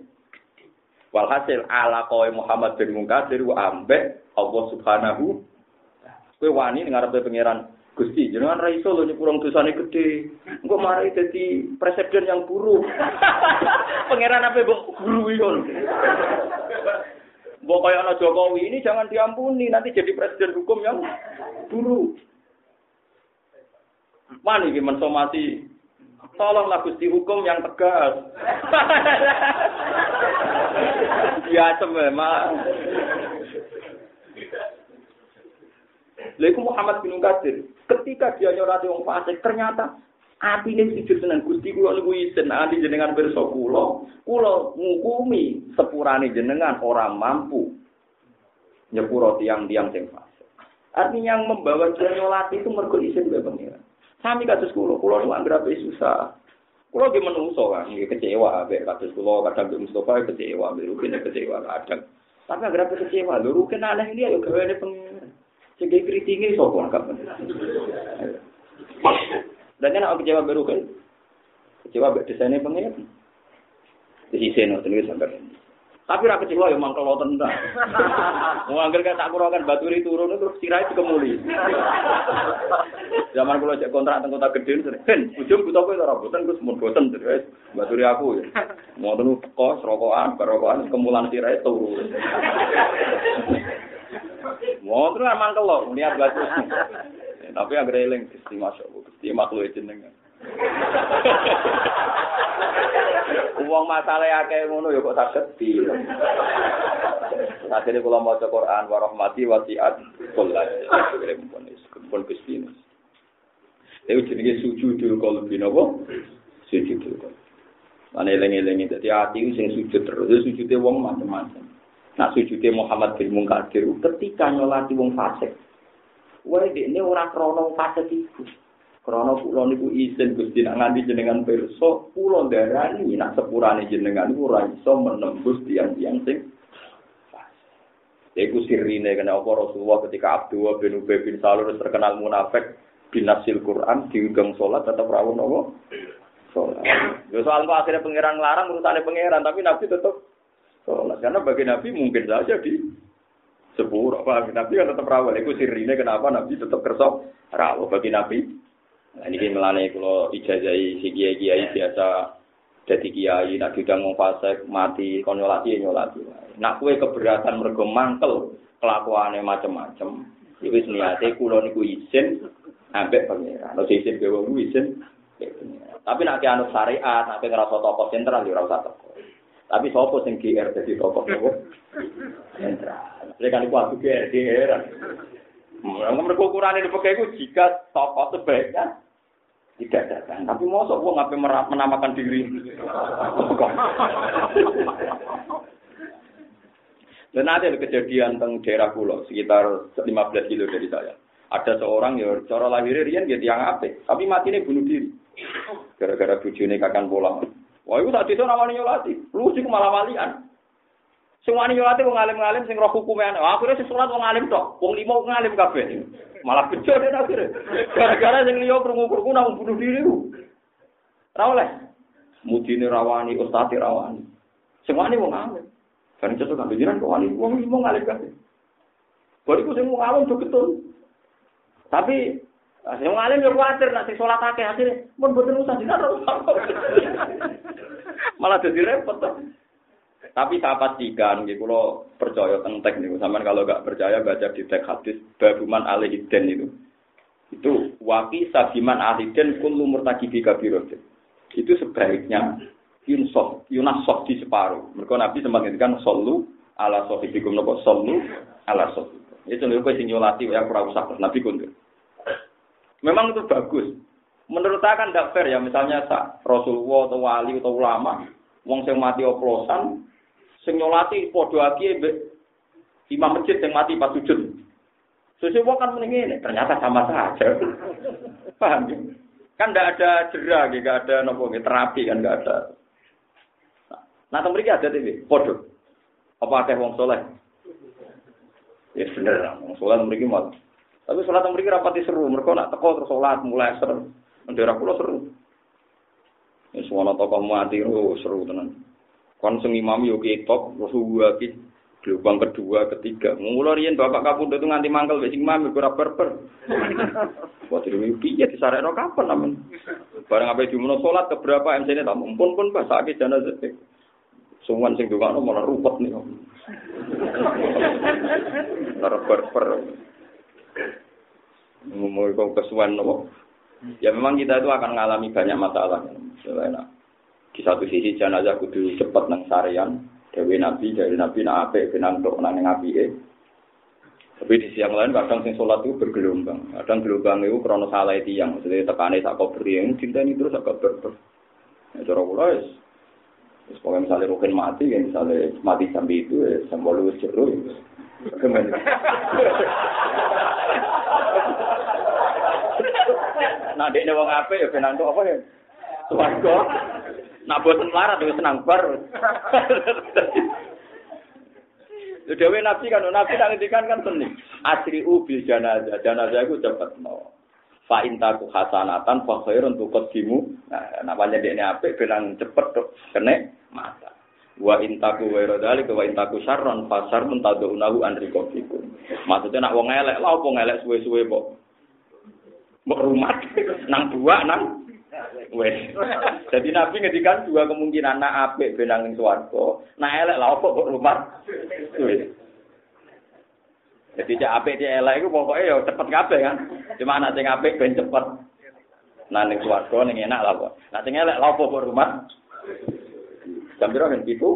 Walhasil ala kowe Muhammad bin Munkadir ambek Allah Subhanahu kowe wani ngarepe pangeran Gusti, jenengan ra iso lho nyepurong dosane gede. Engko mari dadi presiden yang buruk. pangeran apa mbok guru iku. Mbok kaya ana Jokowi ini jangan diampuni, nanti jadi presiden hukum yang buruk. Mani iki mensomasi Tolonglah Gusti hukum yang tegas. Ya memang. Lalu Muhammad bin Qadir, ketika dia nyurati wong fasik, ternyata hati ini sujud seneng Gusti kula niku isen ati jenengan pirsa kula, kula ngukumi sepurane jenengan orang mampu nyepuro tiang-tiang sing fasik. Artinya yang membawa dia nyolati itu mergo isin mbek pengiran. Sami kados kula, kula nu anggere susah. Kula ge menungso kan, ge kecewa ambek kados kula kadang mbek Mustofa kecewa, mbek Rukin kecewa kadang. Tapi anggere kecewa, lho Rukin aneh ini ayo gaweane pengiran. Sing kritinge sapa kapan. Dan kan aku kecewa baru kan. Kecewa mbek desainnya pengen. Di sisi no sampai. Tapi ra kecewa ya mangkel tentang. Mau angger kan tak kurangan baturi turun terus sirai dikemuli. Zaman kula cek kontrak teng kota terus ben ujung butuh kowe ora boten Gus mun boten terus baturi aku ya. Mau tenu kos rokokan rokokan kemulan sirai turu. Mau terus mangkel lo niat batu. Tapi agar eling Gusti masyaallah Gusti makhluk jenengan. Wong masalah akeh ngono ya kok saged di. Akhirnya kalau mau Quran warahmati wasiat kullas. Pun Gusti. Itu jenenge sujudul qalbi napa? Sujudul qalbi. Mana eling-eling dadi ati sing sujud terus sujude wong macam-macam. Nah sujude Muhammad bin Munkadir ketika nyolati wong fasik. Wae ini ora krana fasik iku. Krana kula niku izin Gusti nak nganti jenengan pirsa, kula darani nak sepurane jenengan niku ora iso menembus tiang-tiang sing Iku sirine kena apa Rasulullah ketika Abdullah bin Ubay bin Salul terkenal munafik binasil Quran diundang sholat tetap rawon apa? Sholat. Ya soal kok akhirnya pangeran larang urusannya pangeran tapi Nabi tetap sholat karena bagi Nabi mungkin saja di sepuluh apa Nabi kan tetap rawon. Iku sirine kenapa Nabi tetap kersok rawon bagi Nabi Nah, ini melane kalau ijazai si kiai biasa jadi kiai, nak tidak mau fase mati, kon nyolati ya. Nak kue keberatan mergo mangkel kelakuannya macam-macam. Jadi niatnya kulo niku izin ambek pangeran. Lo izin ke wong izin. Tapi nak anu syariat, nak ngerasa tokoh sentral ya ora usah. Tapi sopo sing GR jadi tokoh tokoh sentral. Jadi kan iku aku GR GR. Mereka ukuran ini pakai jika tokoh sebaiknya tidak datang. Tapi mosok wong ngapain menamakan diri. Dan ada kejadian teng daerah pulau sekitar 15 kilo dari saya. Ada seorang ya cara lahirnya rian dia tiang apik, tapi mati ini bunuh diri. Gara-gara bujune kakan pulang. Wah, itu tadi itu namanya nyolati. Lu sih malah walian. Semua nyolati wong alim-alim sing roh hukumnya. Akhirnya sing sholat wong alim tok. Wong lima wong alim kabeh. Malah bejo deh akhirnya. Gara-gara sing liya krungu-krungu nang bunuh diri. Ora oleh. Mudine rawani, ustaz rawani. Semua ini wong alim. Kan itu kan bijiran kok wali wong lima ngalim kabeh. Bariku sing wong alim betul. Tapi sing alim yo kuwatir nek sing salat akeh akhire mun boten usah dinar. Malah jadi repot. Tapi saya pastikan, gitu, kalau percaya tentang teknik, sama kalau nggak percaya baca di teks hadis, babuman alihiden itu. Itu wafi sabiman ahiden kullu murtakibi kabirotin. Itu sebaiknya yunsof, yunasof di separuh. Mereka Nabi sempat ngendikan solu ala sohibikum nopo solu ala sohibikum. Itu nih kue sinyolati ya kurang usah Nabi kundur. Memang itu bagus. Menurut saya kan tidak fair ya misalnya sak Rasulullah atau wali atau ulama, wong sing mati oplosan, sing nyolati podo aki imam masjid yang mati pas sujud. Sesuatu kan mendingin, ternyata sama saja. Paham ya? Kan tidak ada jerah, tidak ada nopo terapi kan tidak ada. Nah, nah mereka ada TV, podo. Apa ada wong soleh? Ya bener, wong soleh mereka mau. Tapi sholat mereka rapati seru, mereka nak teko terus sholat mulai seru. Daerah pulau seru. Ya semua tokoh mati, oh seru tenan. Kon sing imam yo ketok, terus gua gelombang kedua, ketiga. Mulai riyen bapak kapundhut itu nganti mangkel wis imam ora berber. Wah dhewe piye disarekno kapan amen. Bareng ape dimuno salat keberapa MC-ne tak mumpun pun pas sakit jenazah. Suwan sing dongakno malah rupet nih. Ora berber. Ngomong kok kesuwen nopo. Ya memang kita itu akan mengalami banyak masalah. Misalnya, di satu sisi jenazah kudu cepat nang sarian, Dewi Nabi, dari Nabi nak ape, benang tok nang api eh. Tapi di siang lain kadang sing sholat itu bergelombang. Kadang gelombang itu krono salah itu yang maksudnya tekane tak kau beri yang cinta ini terus agak berber. Ya cara kula wis misalnya rukin mati, ya misalnya mati sampai itu, ya sampai lu jeru. Nah, dia wong ape ya benang apa ya? Suwarga. Nak boten melarat wis senang bar. Dewe nabi kan, nabi tak ngendikan kan seni. Asri ubi jenazah, jenazah itu cepet no. Fa intaku hasanatan fa khairun tuqaddimu. Nah, namanya dekne apik bilang cepet tuh kene mata. Wa intaku wa dzalika wa intaku syarron fa syarrun tad'unahu an riqabikum. Maksudnya nak wong elek, lha opo ngelek suwe-suwe kok. Mbok rumah nang dua nang Wes. Jadi Nabi ngedikan dua kemungkinan nak apik benang ning swarga, nak elek lah kok rumah. Wes. Jadi cek apik cek elek iku pokoke ya cepet kabeh kan. Cuma anak sing apik ben cepet. Nah ning swarga ning enak lah kok. Nak sing elek lah kok rumah. Jam piro kan pitu?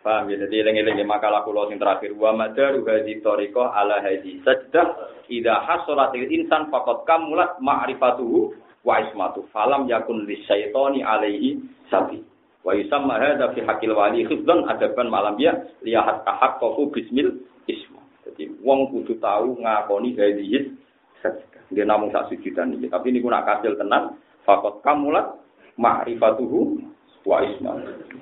Paham ya, jadi eling-eling makalah kula sing terakhir. Wa madaru hadhi tariqah ala hadhi sajdah idza hasalatil insan faqad kamulat ma'rifatuhu wa ismatu falam yakun lisyaitani alaihi sabi. Wa yusamma hadza fi haqqil wali khifdan adaban malam ya lihat tahaqqaqu bismil isma. Jadi wong kudu tahu ngakoni hadhi sajdah. Dia namung sak sujudan iki tapi niku nak kasil tenan faqad kamulat ma'rifatuhu wa ismatu